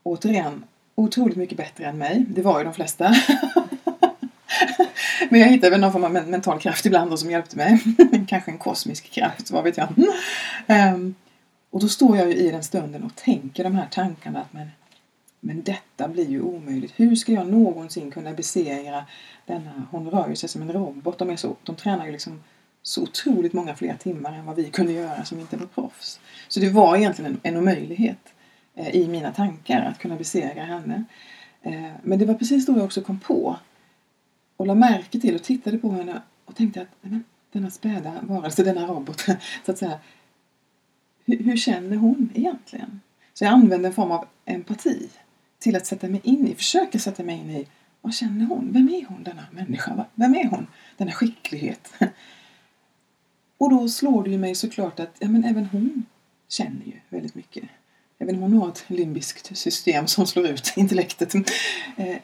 återigen otroligt mycket bättre än mig. Det var ju de flesta. Men jag hittade väl någon form av mental kraft ibland som hjälpte mig. Kanske en kosmisk kraft, vad vet jag. Um, och då står jag ju i den stunden och tänker de här tankarna att men, men detta blir ju omöjligt. Hur ska jag någonsin kunna besegra denna, hon rör ju sig som en robot. De, är så, de tränar ju liksom så otroligt många fler timmar än vad vi kunde göra som inte var proffs. Så det var egentligen en, en omöjlighet eh, i mina tankar att kunna besegra henne. Eh, men det var precis då jag också kom på och la märke till och tittade på henne och tänkte att men, denna späda varelse, denna robot, så att säga, hur, hur, känner hon egentligen? Så jag använde en form av empati till att sätta mig in i, försöka sätta mig in i vad känner hon? Vem är hon denna människa? Vem är hon? Denna skicklighet. Och då slår det ju mig såklart att ja, men även hon känner ju väldigt mycket. Även om hon har ett limbiskt system som slår ut intellektet. Eh,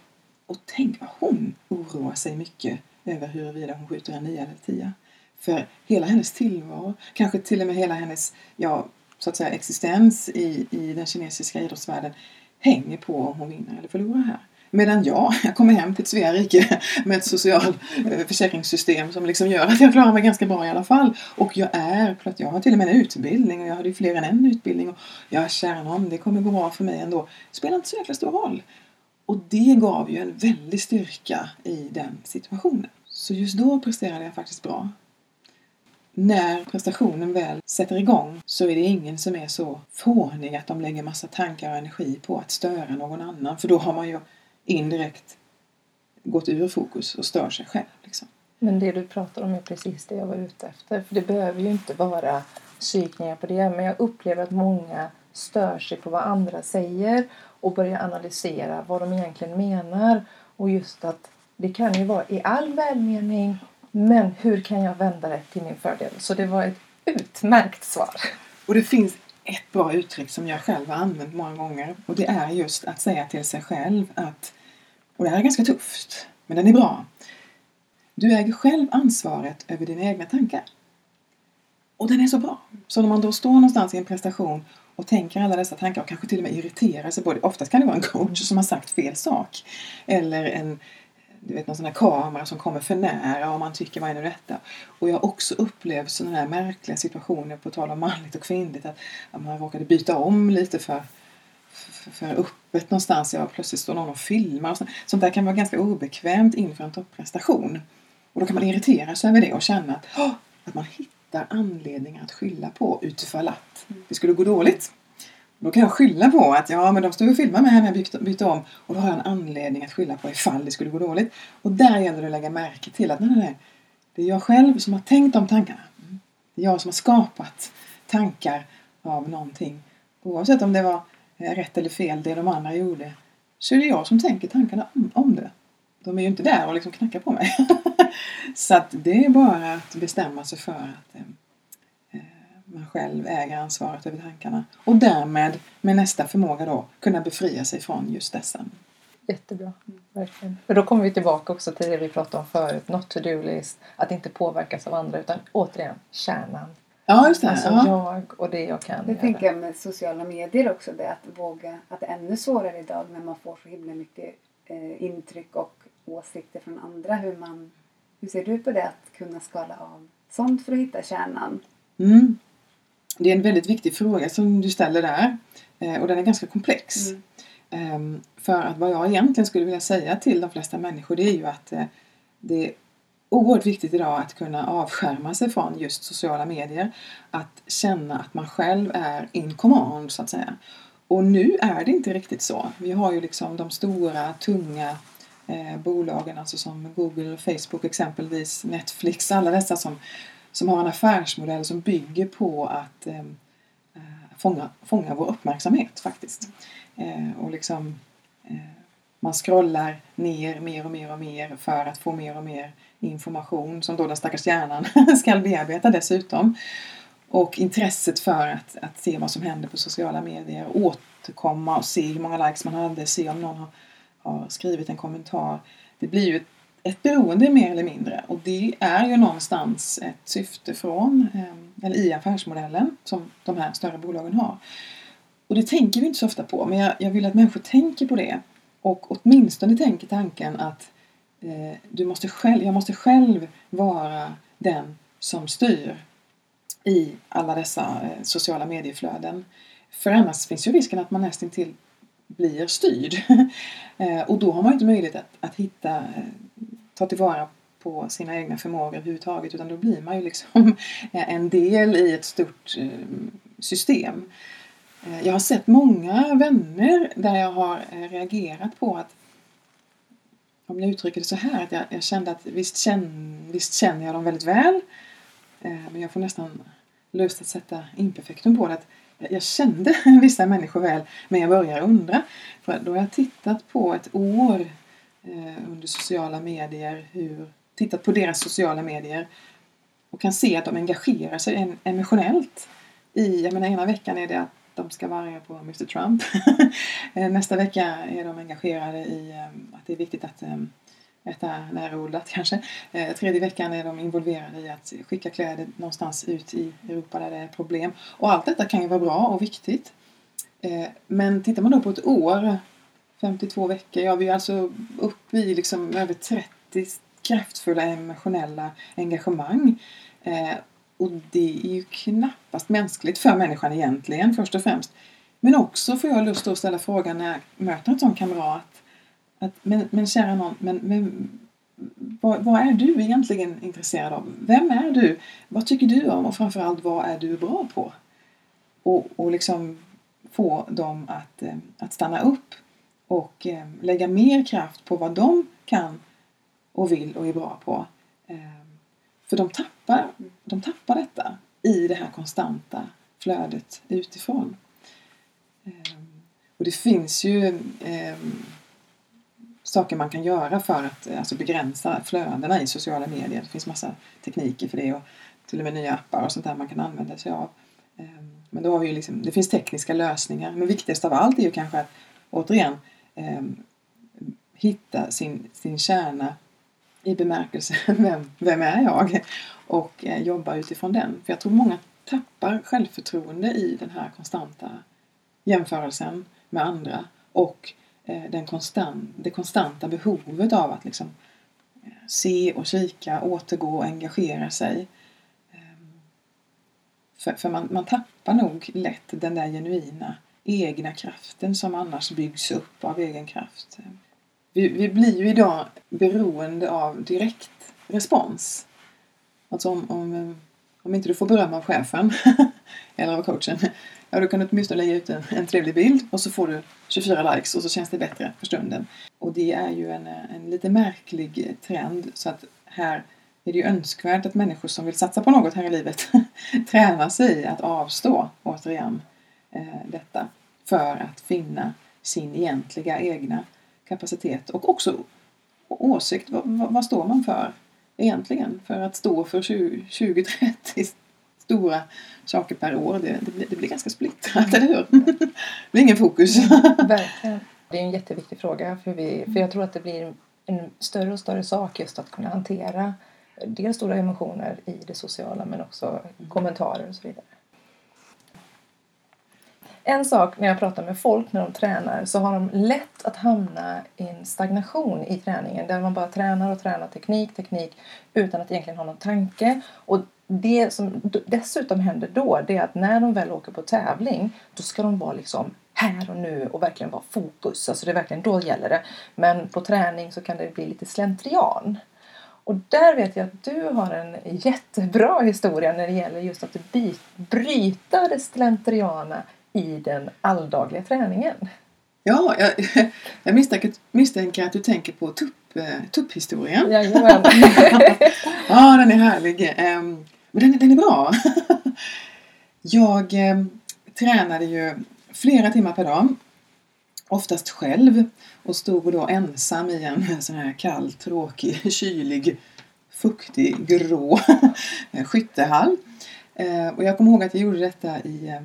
och tänk vad hon oroar sig mycket över huruvida hon skjuter en nia eller tia. För hela hennes tillvaro, kanske till och med hela hennes ja, så att säga, existens i, i den kinesiska idrottsvärlden hänger på om hon vinner eller förlorar här. Medan jag, jag kommer hem till ett Svea rike med ett socialförsäkringssystem eh, som liksom gör att jag klarar mig ganska bra i alla fall. Och jag är, för att jag har till och med en utbildning och jag hade ju fler än en utbildning och jag känner om det kommer gå bra för mig ändå. Det spelar inte så jäkla stor roll. Och det gav ju en väldig styrka i den situationen. Så just då presterade jag faktiskt bra. När prestationen väl sätter igång så är det ingen som är så fånig att de lägger massa tankar och energi på att störa någon annan. För då har man ju indirekt gått ur fokus och stör sig själv. Liksom. Men det du pratar om är precis det jag var ute efter. För det behöver ju inte vara psykningar på det. Men jag upplever att många stör sig på vad andra säger och börjar analysera vad de egentligen menar. Och just att det kan ju vara i all välmening men hur kan jag vända det till min fördel? Så det var ett utmärkt svar. Och det finns ett bra uttryck som jag själv har använt många gånger och det är just att säga till sig själv att, och det här är ganska tufft, men den är bra. Du äger själv ansvaret över dina egna tankar. Och den är så bra. Så när man då står någonstans i en prestation och tänker alla dessa tankar och kanske till och med irriterar sig på det. Oftast kan det vara en coach som har sagt fel sak. Eller en, du vet, någon sån här kamera som kommer för nära och man tycker vad är nu detta? Och jag har också upplevt sådana här märkliga situationer på tal om manligt och kvinnligt att, att man råkade byta om lite för för, för öppet någonstans. Jag plötsligt står någon och filmar. Och sånt. sånt där kan vara ganska obekvämt inför en topprestation. Och då kan man irritera sig över det och känna att, oh, att man hittar anledningar att skylla på utifall att det skulle gå dåligt. Då kan jag skylla på att ja, men de stod och filmade mig när jag bytte, om och då har jag en anledning att skylla på ifall det skulle gå dåligt. Och där gäller det att lägga märke till att nej, nej, nej, det är jag själv som har tänkt de tankarna. Mm. Det är jag som har skapat tankar av någonting. Oavsett om det var eh, rätt eller fel det de andra gjorde så är det jag som tänker tankarna om, om det. De är ju inte där och liksom knackar på mig. så att det är bara att bestämma sig för att eh, man själv äger ansvaret över tankarna och därmed med nästa förmåga då kunna befria sig från just dessa. Jättebra, verkligen. För då kommer vi tillbaka också till det vi pratade om förut, not to do-list, att inte påverkas av andra utan återigen kärnan. Ja, just det. Alltså ja. jag och det jag kan Det göra. tänker jag med sociala medier också, det att våga, att det är ännu svårare idag när man får så himla mycket eh, intryck och åsikter från andra. Hur, man, hur ser du på det, att kunna skala av sånt för att hitta kärnan? Mm. Det är en väldigt viktig fråga som du ställer där eh, och den är ganska komplex. Mm. Ehm, För att vad jag egentligen skulle vilja säga till de flesta människor det är ju att eh, det är oerhört viktigt idag att kunna avskärma sig från just sociala medier. Att känna att man själv är in command så att säga. Och nu är det inte riktigt så. Vi har ju liksom de stora, tunga eh, bolagen, alltså som Google, Facebook exempelvis, Netflix, alla dessa som som har en affärsmodell som bygger på att eh, eh fånga, fånga vår uppmärksamhet faktiskt. Eh, och liksom eh, man scrollar ner mer och mer och mer för att få mer och mer information som då den stackars hjärnan ska bearbeta dessutom. Och intresset för att, att se vad som händer på sociala medier, återkomma och se hur många likes man hade, se om någon har, har skrivit en kommentar. Det blir ju ett, ett beroende mer eller mindre och det är ju någonstans ett syfte från, ehm, eller i affärsmodellen som de här större bolagen har. Och det tänker vi inte så ofta på men jag, jag vill att människor tänker på det och åtminstone tänker tanken att eh, du måste själv, jag måste själv vara den som styr i alla dessa eh, sociala medieflöden. För annars finns ju risken att man nästintill blir styrd. Eh, och då har man inte möjlighet att, att hitta, eh, ta tillvara på sina egna förmågor överhuvudtaget utan då blir man ju liksom eh, en del i ett stort system. Jag har sett många vänner där jag har reagerat på att om jag uttrycker det så här att jag, jag kände att visst, känn, visst känner jag dem väldigt väl men jag får nästan lust att sätta imperfektum på det. Att jag kände vissa människor väl men jag börjar undra. För då har jag tittat på ett år eh, under sociala medier, hur, tittat på deras sociala medier och kan se att de engagerar sig emotionellt. I, jag menar ena veckan är det att de ska vara på Mr Trump. Eh, nästa vecka är de engagerade i eh, att det är viktigt att eh, äta närodlat kanske. Eh, tredje veckan är de involverade i att skicka kläder någonstans ut i Europa där det är problem. Och allt detta kan ju vara bra och viktigt. Eh, men tittar man då på ett år, 52 veckor, ja vi är alltså uppe i liksom över 30 kraftfulla emotionella engagemang. Eh, och det är ju knappast mänskligt för människan egentligen först och främst. Men också får jag lust att ställa frågan när jag möter en sån kamrat. Att, men, men kära någon, men, men vad, vad, är du egentligen intresserad av? Vem är du? Vad tycker du om? Och framförallt, vad är du bra på? Och, och liksom få dem att, eh, att stanna upp och eh, lägga mer kraft på vad de kan och vill och är bra på. Ehm, för de tappar, de tappar detta i det här konstanta flödet utifrån. Ehm, och det finns ju ehm, saker man kan göra för att eh, alltså begränsa flödena i sociala medier. Det finns massa tekniker för det och till och med nya appar och sånt där man kan använda sig av. Ehm, men då har vi ju liksom, det finns tekniska lösningar. Men viktigast av allt är ju kanske att återigen ehm, hitta sin, sin kärna i bemärkelsen vem, vem är jag? Och eh, jobba utifrån den. För jag tror många tappar självförtroende i den här konstanta jämförelsen med andra och Eh, den konstant, det konstanta behovet av att liksom eh, se och kika, återgå och engagera sig. Ehm, för, för man, man tappar nog lätt den där genuina egna kraften som annars byggs upp av egen kraft. Ehm, vi, vi blir ju idag beroende av direkt respons. Alltså om, om, om inte du får beröm av chefen eller av coachen, ja då kan du åtminstone lägga ut en, en trevlig bild och så får du 24 likes och så känns det bättre för stunden. Och det är ju en, eh, en lite märklig eh, trend så att här är det ju önskvärt att människor som vill satsa på något här i livet tränar sig i att avstå, återigen, eh, detta för att finna sin egentliga egna kapacitet och också åsikt. Vad, vad, står man för egentligen? För att stå för 20-30 stora saker per år, det, det, blir, det blir ganska splittrat, eller hur? det blir ingen fokus. Verkligen. Det är en jätteviktig fråga för, vi, för jag tror att det blir en större och större sak just att kunna hantera dels stora emotioner i det sociala men också kommentarer och så vidare. En sak när jag pratar med folk när de tränar så har de lätt att hamna i en stagnation i träningen där man bara tränar och tränar teknik, teknik utan att egentligen ha någon tanke. Och det som dessutom händer då det är att när de väl åker på tävling då ska de vara liksom här och nu och verkligen vara fokus. Alltså det är verkligen då gäller det. Men på träning så kan det bli lite slentrian. Och där vet jag att du har en jättebra historia när det gäller just att bryta det slentriana i den alldagliga träningen. Ja, jag, jag misstänker, misstänker att du tänker på tupp, eh, tupphistorien. Jajamän. ja, den är härlig. Men den, den är bra. jag eh, tränade ju flera timmar per dag. Oftast själv och stod då ensam i en sån här kall, tråkig, kylig, fuktig, grå skyttehall. Eh, och jag kommer ihåg att jag gjorde detta i, eh,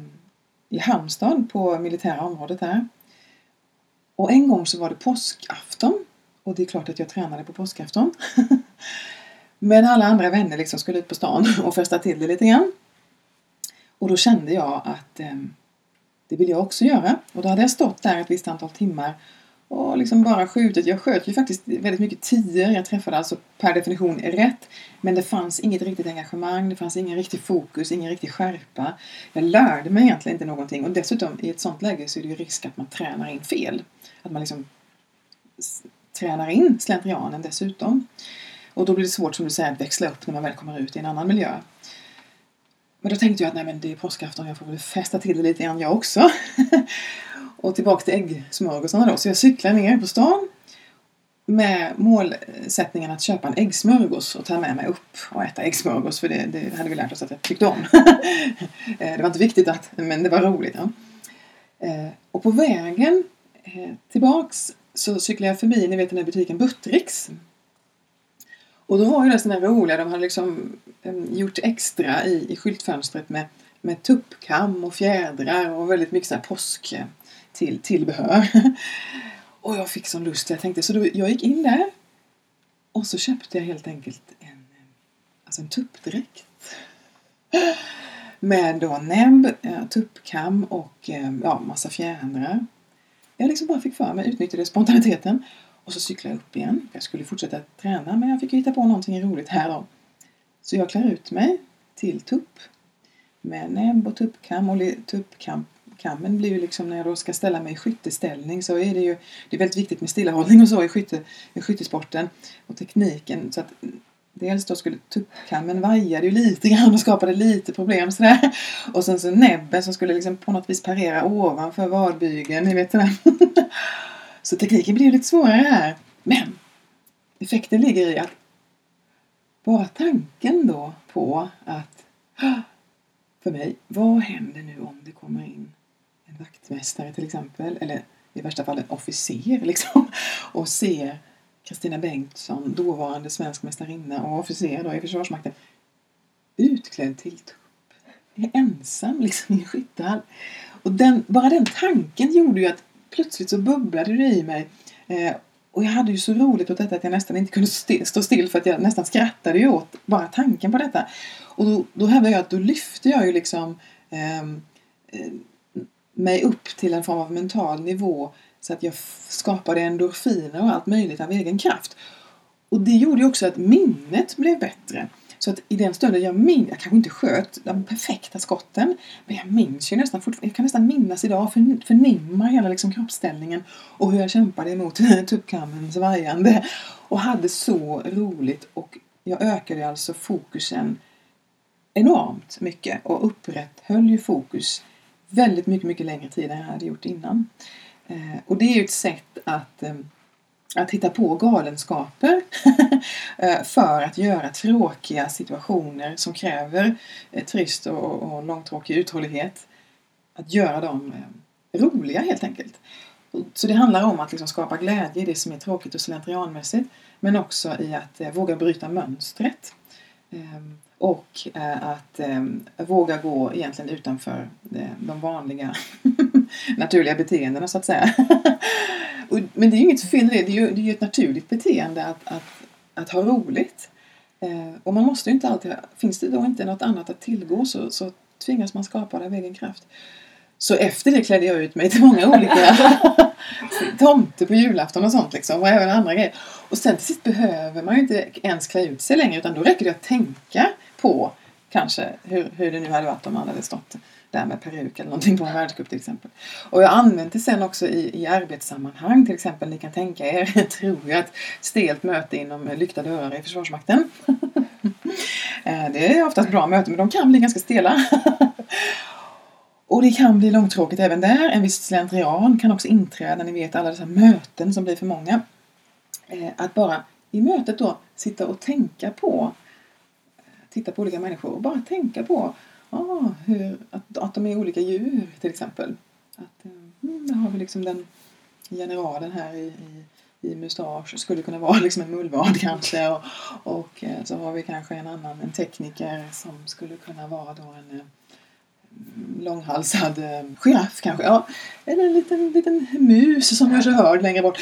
i Halmstad på militära området där. Och en gång så var det påskafton. Och det är klart att jag tränade på påskafton. Men alla andra vänner liksom skulle ut på stan och festa till det lite grann. Och då kände jag att eh, det vill jag också göra. Och då hade jag stått där ett visst antal timmar och liksom bara skjutit. Jag sköt ju faktiskt väldigt mycket tior. Jag träffade alltså per definition rätt. Men det fanns inget riktigt engagemang, det fanns ingen riktig fokus, ingen riktig skärpa. Jag lärde mig egentligen inte någonting och dessutom i ett sånt läge så är det ju risk att man tränar in fel. Att man liksom tränar in slentrianen dessutom. Och då blir det svårt som du säger att växla upp när man väl kommer ut i en annan miljö. Men då tänkte jag att nej men det är påskafton, jag får väl festa till det lite grann jag också. och tillbaka till äggsmörgåsarna då. Så jag cyklar ner på stan med målsättningen att köpa en äggsmörgås och ta med mig upp och äta äggsmörgås för det, det hade vi lärt oss att jag tyckte om. Eh, det var inte viktigt att, men det var roligt. Ja. Eh, och på vägen eh, tillbaks så cyklade jag förbi, ni vet den här butiken Buttricks. Och då var ju nästan roliga, de hade liksom eh, gjort extra i, i skyltfönstret med, med tuppkam och fjädrar och väldigt mycket så här påsk eh, till tillbehör. och jag fick sån lust, jag tänkte så då, jag gick in där och så köpte jag helt enkelt en, eh, alltså en tuppdräkt. Med då näbb, tuppkam och ja, massa fjädrar. Jag liksom bara fick för mig, utnyttjade spontaniteten och så cyklade jag upp igen. Jag skulle fortsätta träna men jag fick hitta på någonting roligt här då. Så jag klär ut mig till tupp med näbb och tuppkam och tuppkammen blir ju liksom när jag då ska ställa mig i skytteställning så är det ju det är väldigt viktigt med stillahållning och så i, skytte, i skyttesporten och tekniken så att Dels då skulle tuppkammen vajade ju lite grann och skapade lite problem sådär. Och sen så näbben som skulle liksom på något vis parera ovanför vadbygeln, ni vet sådär. Så tekniken blir lite svårare här. Men effekten ligger i att bara tanken då på att för mig, vad händer nu om det kommer in en vaktmästare till exempel eller i värsta fall en officer liksom och ser Kristina Bengtsson, dåvarande svensk mästarinna och officer då i Försvarsmakten, utklädd till tupp. Är ensam liksom i en skyttehall. Och den, bara den tanken gjorde ju att plötsligt så bubblade det i mig. Eh, och jag hade ju så roligt åt detta att jag nästan inte kunde stå still för att jag nästan skrattade ju åt bara tanken på detta. Och då, då hävdar jag att då lyfte jag ju liksom ehm, eh, mig upp till en form av mental nivå så att jag skapade endorfiner och allt möjligt av egen kraft. Och det gjorde ju också att minnet blev bättre. Så att i den stunden jag minns, jag kanske inte sköt de perfekta skotten, men jag minns ju nästan fortfarande, jag kan nästan minnas idag, för, förnimma hela liksom kroppsställningen och hur jag kämpade emot tuppkammens vajande och hade så roligt och jag ökade alltså fokusen enormt mycket och upprätthöll ju fokus väldigt mycket, mycket längre tid än jag hade gjort innan. Eh, och det är ju ett sätt att ehm, att hitta på galenskaper eh, för att göra tråkiga situationer som kräver eh, trist och, och långtråkig uthållighet. Att göra dem eh, roliga helt enkelt. Så det handlar om att liksom skapa glädje i det som är tråkigt och slentrianmässigt men också i att våga bryta mönstret. Ehm, och att ehm, våga gå egentligen utanför de vanliga naturliga beteendena så att säga. Men det är ju inget fel i det, det är ju, det är ju ett naturligt beteende att, att, att ha roligt. Eh, och man måste inte alltid, finns det då inte något annat att tillgå så, så tvingas man skapa det av egen kraft. Så efter det klädde jag ut mig till många olika tomter på julafton och sånt liksom och även andra grejer. Och sen till sist behöver man ju inte ens klä ut sig längre utan då räcker det att tänka på kanske hur, hur det nu hade varit om man hade stått där med peruk eller någonting på en världscup till exempel. Och jag använder använt det sen också i, i arbetssammanhang till exempel. Ni kan tänka er, tror jag, ett stelt möte inom lyckta dörrar i Försvarsmakten. Eh, det är oftast bra möten men de kan bli ganska stela. Och det kan bli långtråkigt även där. En viss slentrian kan också inträda. Ni vet alla dessa möten som blir för många. Eh, att bara i mötet då sitta och tänka på titta på olika människor och bara tänka på ah, hur, att, att de är olika djur till exempel. Att, eh, mm, där har vi liksom den generalen här i, i, i mustasch, skulle kunna vara liksom en mullvad kanske och, och eh, så har vi kanske en annan, en tekniker som skulle kunna vara då en eh, långhalsad giraff kanske. Ja, eller en liten, liten mus som gör sig hörd längre bort.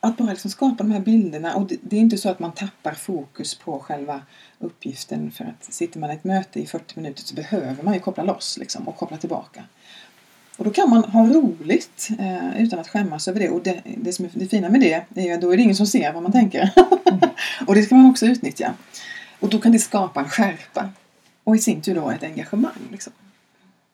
Att bara liksom skapa de här bilderna. Och det, det, är inte så att man tappar fokus på själva uppgiften. För att sitter man i ett möte i 40 minuter så behöver man ju koppla loss liksom, och koppla tillbaka. Och då kan man ha roligt eh, utan att skämmas över det. Och det, det som är det fina med det är ju att då är det ingen som ser vad man tänker. och det ska man också utnyttja. Och då kan det skapa en skärpa. Och i sin tur då ett engagemang. Liksom.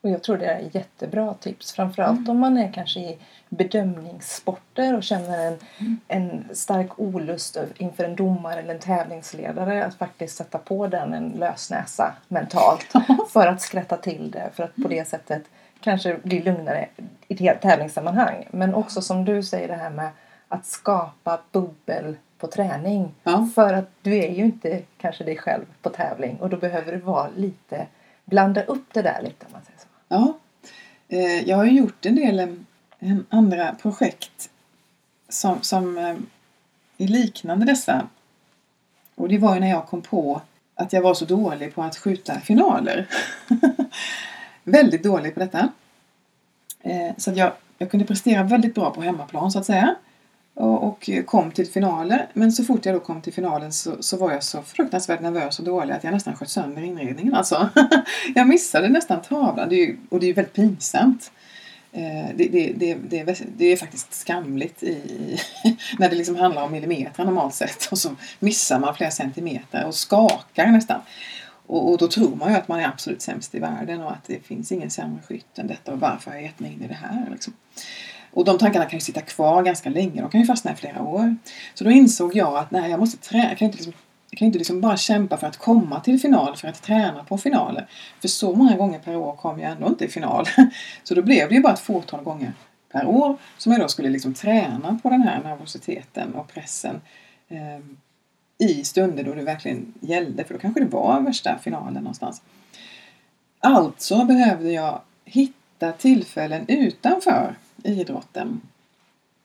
Och jag tror det är jättebra tips. Framförallt mm. om man är kanske i bedömningssporter och känner en, mm. en stark olust inför en domare eller en tävlingsledare. Att faktiskt sätta på den en lösnäsa mentalt. för att skratta till det. För att på det sättet kanske bli lugnare i tävlingssammanhang. Men också som du säger det här med att skapa bubbel på träning. Ja. För att du är ju inte kanske dig själv på tävling och då behöver du vara lite, blanda upp det där lite man säger. Ja, eh, jag har ju gjort en del andra projekt som, som eh, är liknande dessa. Och det var ju när jag kom på att jag var så dålig på att skjuta finaler. väldigt dålig på detta. Eh, så att jag, jag kunde prestera väldigt bra på hemmaplan så att säga. Eh, och, kom till finaler. Men så fort jag då kom till finalen så, så var jag så fruktansvärt nervös och dålig att jag nästan sköt sönder inredningen. Alltså. jag missade nästan tavlan det är ju, och det är ju väldigt pinsamt. Eh, det, det, det, det, är, det är faktiskt skamligt i, när det liksom handlar om millimeter normalt sett och så missar man flera centimeter och skakar nästan. Och, och, då tror man ju att man är absolut sämst i världen och att det finns ingen sämre skytt än detta och varför har jag gett mig in i det här? Liksom. Och de tankarna kan ju sitta kvar ganska länge, de kan ju fastna i flera år. Så då insåg jag att nej, jag måste träna, jag kan inte, liksom, jag kan inte liksom bara kämpa för att komma till final, för att träna på finaler. För så många gånger per år kom jag ändå inte i final. Så då blev det ju bara ett fåtal gånger per år som jag då skulle liksom träna på den här nervositeten och pressen. eh, i stunder då det verkligen gällde, för då kanske det var värsta finalen någonstans. Alltså behövde jag hitta tillfällen utanför i idrotten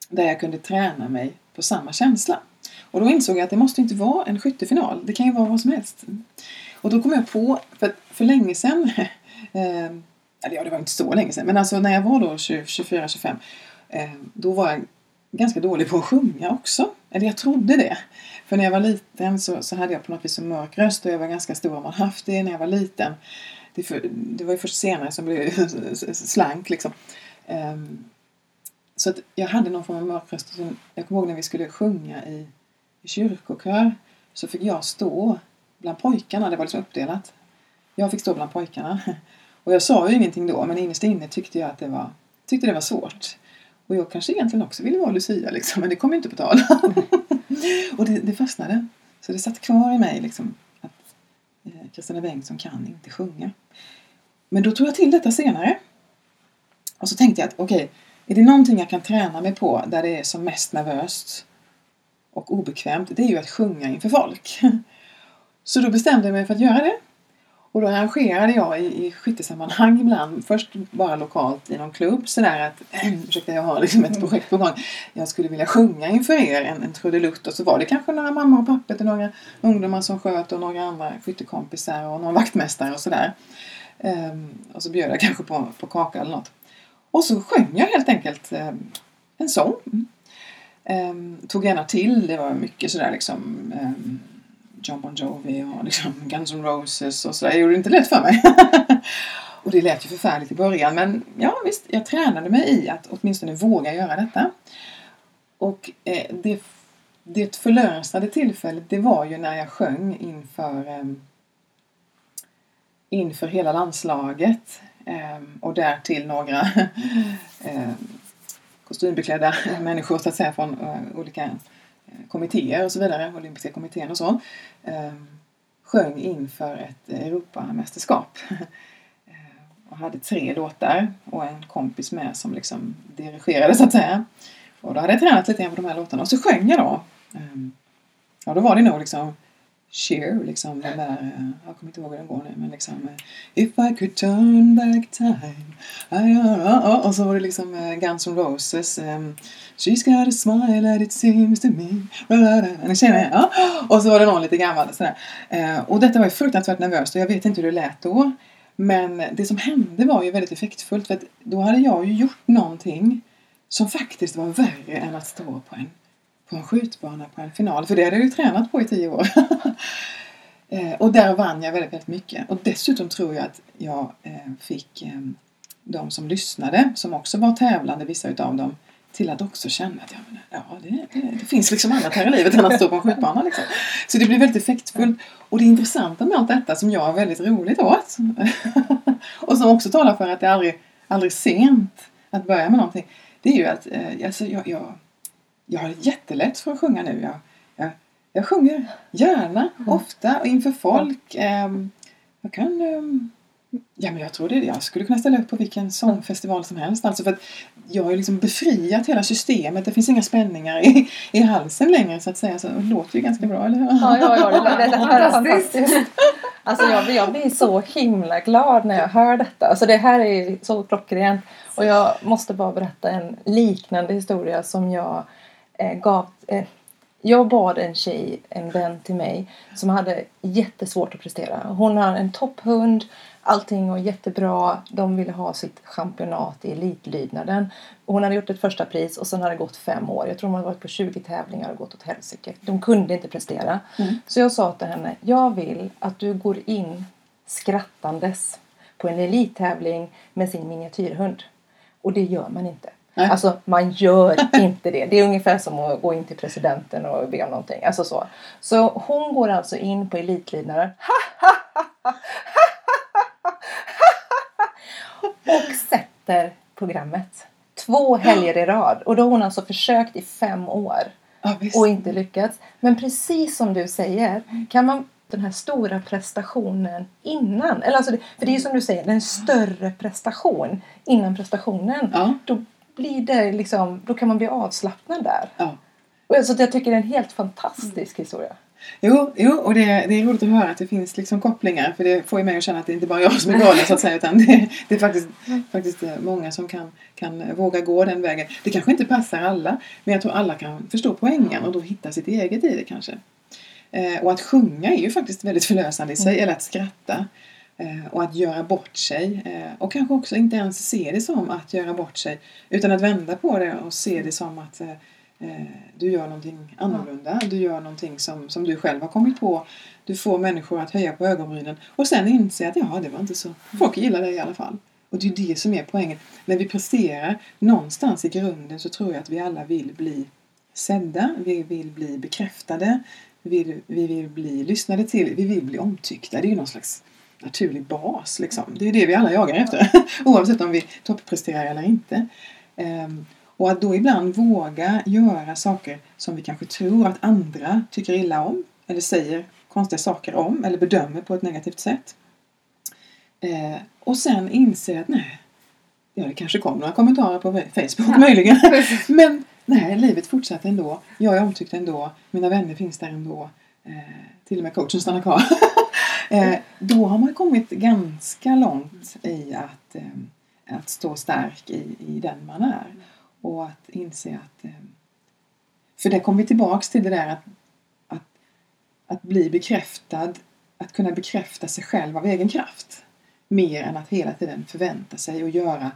där jag kunde träna mig på samma känsla. Och då insåg jag att det måste inte vara en skyttefinal, det kan ju vara vad som helst. Och då kom jag på, för, för länge sedan, eh, eller ja det var inte så länge sedan, men alltså när jag var då 24-25 eh, då var jag ganska dålig på att sjunga också. Eller jag trodde det. För när jag var liten så, så hade jag på något vis en mörk röst och jag var ganska stor om man haft det när jag var liten. Det, för, det var ju först senare som blev slank liksom. Um, så att jag hade någon form av mörk röst. Jag kommer ihåg när vi skulle sjunga i, i kyrkokör så fick jag stå bland pojkarna. Det var liksom uppdelat. Jag fick stå bland pojkarna. Och jag sa ju ingenting då men innerst inne tyckte jag att det var, tyckte det var svårt. Och jag kanske egentligen också ville vara Lucia liksom, men det kom inte på tal. och det, det fastnade. Så det satt kvar i mig liksom att eh, Kristina Bengtsson kan inte sjunga. Men då tog jag till detta senare. Och så tänkte jag att okej, okay, är det någonting jag kan träna mig på där det är som mest nervöst och obekvämt, det är ju att sjunga inför folk. Så då bestämde jag mig för att göra det. Och då arrangerade jag i, i skyttesammanhang ibland, först bara lokalt i någon klubb sådär att ursäkta jag har liksom ett projekt på gång. Jag skulle vilja sjunga inför er en, en trudelutt och så var det kanske några mammor och pappor till några ungdomar som sköt och några andra skyttekompisar och någon vaktmästare och sådär. Um, och så bjöd jag kanske på, på kaka eller något. Och så sjöng jag helt enkelt eh, en sång. Ehm, tog gärna till, det var mycket sådär liksom ehm, John Bon Jovi och liksom Guns N' Roses och sådär. Jag gjorde det inte lätt för mig. och det lät ju förfärligt i början men ja visst, jag tränade mig i att åtminstone våga göra detta. Och eh, det, det förlösande tillfället det var ju när jag sjöng inför eh, inför hela landslaget Ehm, och därtill några eh, kostymbeklädda människor så att säga från eh, olika eh, kommittéer och så vidare, olympiska kommittén och så, ehm, sjöng inför ett Europamästerskap. Ehm, och hade tre låtar och en kompis med som liksom dirigerade så att säga. Och då hade jag tränat lite grann på de här låtarna och så sjöng jag då. Ehm, ja, då var det nog liksom Cher, liksom den där, jag kommer inte ihåg hur den går nu, men liksom eh, If I could turn back time I, uh, uh, uh, och så var det liksom eh, Guns N' Roses um, She's got a smile and it seems to me Ni känner ja? Och så var det någon lite gammal sådär. Uh, och detta var ju fruktansvärt nervöst och jag vet inte hur det lät då. Men det som hände var ju väldigt effektfullt för att då hade jag ju gjort någonting som faktiskt var värre än att stå på en, på en skjutbana på en final. För det hade jag ju tränat på i tio år. Eh, och där vann jag väldigt, väldigt mycket. Och dessutom tror jag att jag eh, fick ehm, de som lyssnade, som också var tävlande, vissa utav dem, till att också känna att ja, men, ja, det, det, det finns liksom annat här i livet än att stå på en skjutbana. Liksom. Så det blir väldigt effektfullt. Och det intressanta med allt detta som jag är väldigt roligt åt och som också talar för att det är aldrig, aldrig sent att börja med någonting. Det är ju att eh, alltså, jag, jag, jag har jättelätt för att sjunga nu. Jag, jag, jag sjunger gärna, ofta och inför folk. Eh, jag kan eh, Ja, men jag tror det. Jag skulle kunna ställa upp på vilken sångfestival som helst. Alltså för att jag har liksom befriat hela systemet. Det finns inga spänningar i, i halsen längre så att säga. Så det låter ju ganska bra, eller hur? Ja, ja, ja det, är fantastiskt. Alltså jag, jag blir så himla glad när jag hör detta. Alltså det här är så klockrent. Och jag måste bara berätta en liknande historia som jag gav eh, jag bad en tjej, en vän till mig, som hade jättesvårt att prestera. Hon har en topphund, allting var jättebra. De ville ha sitt championat i elitlydnaden. Hon hade gjort ett första pris och sen hade det gått fem år. Jag tror hon hade varit på 20 tävlingar och gått åt helsike. De kunde inte prestera. Mm. Så jag sa till henne, jag vill att du går in skrattandes på en elittävling med sin miniatyrhund. Och det gör man inte. Nej. Alltså man gör inte det. Det är ungefär som att gå in till presidenten och be om någonting. Alltså så. Så hon går alltså in på elitlydnaden. och sätter programmet. Två helger i rad. Och då har hon alltså försökt i fem år. Ja, och inte lyckats. Men precis som du säger. Kan man den här stora prestationen innan. Eller alltså, för det är som du säger, en större prestation innan prestationen. Ja. Då blir det liksom, då kan man bli avslappnad där. Ja. Och alltså, jag tycker det är en helt fantastisk historia. Jo, jo och det, det är roligt att höra att det finns liksom kopplingar för det får ju mig att känna att det inte bara är jag som är galen så att säga utan det, det är faktiskt, faktiskt eh, många som kan, kan våga gå den vägen. Det kanske inte passar alla men jag tror alla kan förstå poängen och då hitta sitt eget i det kanske. Eh, och att sjunga är ju faktiskt väldigt förlösande i sig, mm. eller att skratta. Eh, och att göra bort sig. Eh, och kanske också inte ens se det som att göra bort sig utan att vända på det och se det som att eh, du gör någonting annorlunda. Du gör någonting som, som du själv har kommit på. Du får människor att höja på ögonbrynen och sen inse att ja, det var inte så. Folk gillar dig i alla fall. Och det är det som är poängen. När vi presterar någonstans i grunden så tror jag att vi alla vill bli sedda. Vi vill bli bekräftade. Vi vill, vi vill bli lyssnade till. Vi vill bli omtyckta. Det är ju någon slags naturlig bas. Liksom. Det är det vi alla jagar efter. Oavsett om vi toppresterar eller inte. Um, och att då ibland våga göra saker som vi kanske tror att andra tycker illa om eller säger konstiga saker om eller bedömer på ett negativt sätt. Eh, och sen inse att nej, ja det kanske kom några kommentarer på Facebook möjligen. Men nej, livet fortsätter ändå. Jag är omtyckt ändå. Mina vänner finns där ändå. Eh, till och med coachen stannar kvar. Eh, då har man kommit ganska långt i att, eh, att stå stark i, i den man är. Och att inse att... Eh, för det kommer vi tillbaks till det där att, att, att bli bekräftad, att kunna bekräfta sig själv av egen kraft. Mer än att hela tiden förvänta sig och göra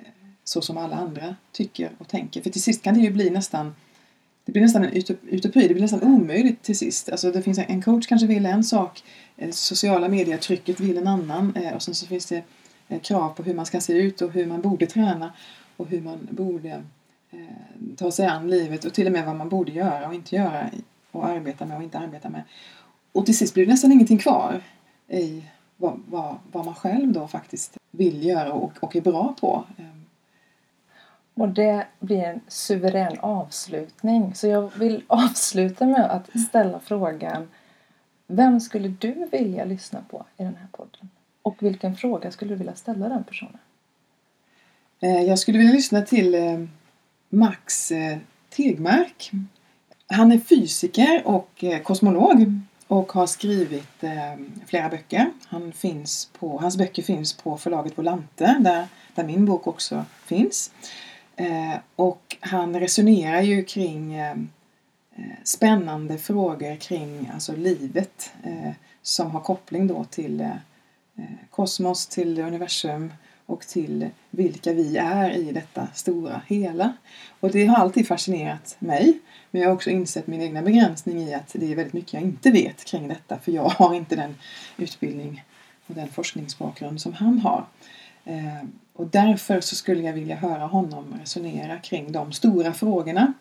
eh, så som alla andra tycker och tänker. För till sist kan det ju bli nästan det blir nästan en utopi, det blir nästan omöjligt till sist. Alltså det finns en coach kanske vill en sak, eh, sociala medietrycket vill en annan eh, och sen så finns det eh, krav på hur man ska se ut och hur man borde träna och hur man borde ta sig an livet och till och med vad man borde göra och inte göra och arbeta med och inte arbeta med. Och till sist blir det nästan ingenting kvar i vad, vad, vad man själv då faktiskt vill göra och, och är bra på. Och det blir en suverän avslutning. Så jag vill avsluta med att ställa frågan Vem skulle du vilja lyssna på i den här podden? Och vilken fråga skulle du vilja ställa den personen? Eh, jag skulle vilja lyssna till eh, Max eh, Tegmark. Han är fysiker och kosmolog och har skrivit flera böcker. Han finns på, hans böcker finns på förlaget Volante där, där min bok också finns. Eh, och han resonerar ju kring eh, eh spännande frågor kring alltså livet eh, som har koppling då till eh, kosmos, till universum och till vilka vi är i detta stora hela. Och det har alltid fascinerat mig. Men jag har också insett min egna begränsning i att det är väldigt mycket jag inte vet kring detta för jag har inte den utbildning och den forskningsbakgrund som han har. Och därför så skulle jag vilja höra honom resonera kring de stora frågorna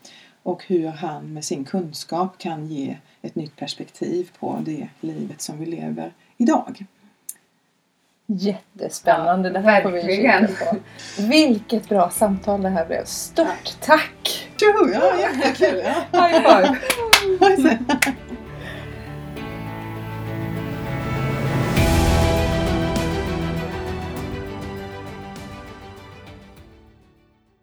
och hur han med sin kunskap kan ge ett nytt perspektiv på det livet som vi lever idag. Jättespännande, ja, det här verkligen. får vi på. Vilket bra samtal det här blev. Stort tack! Tjoho, ja jättekul! High five!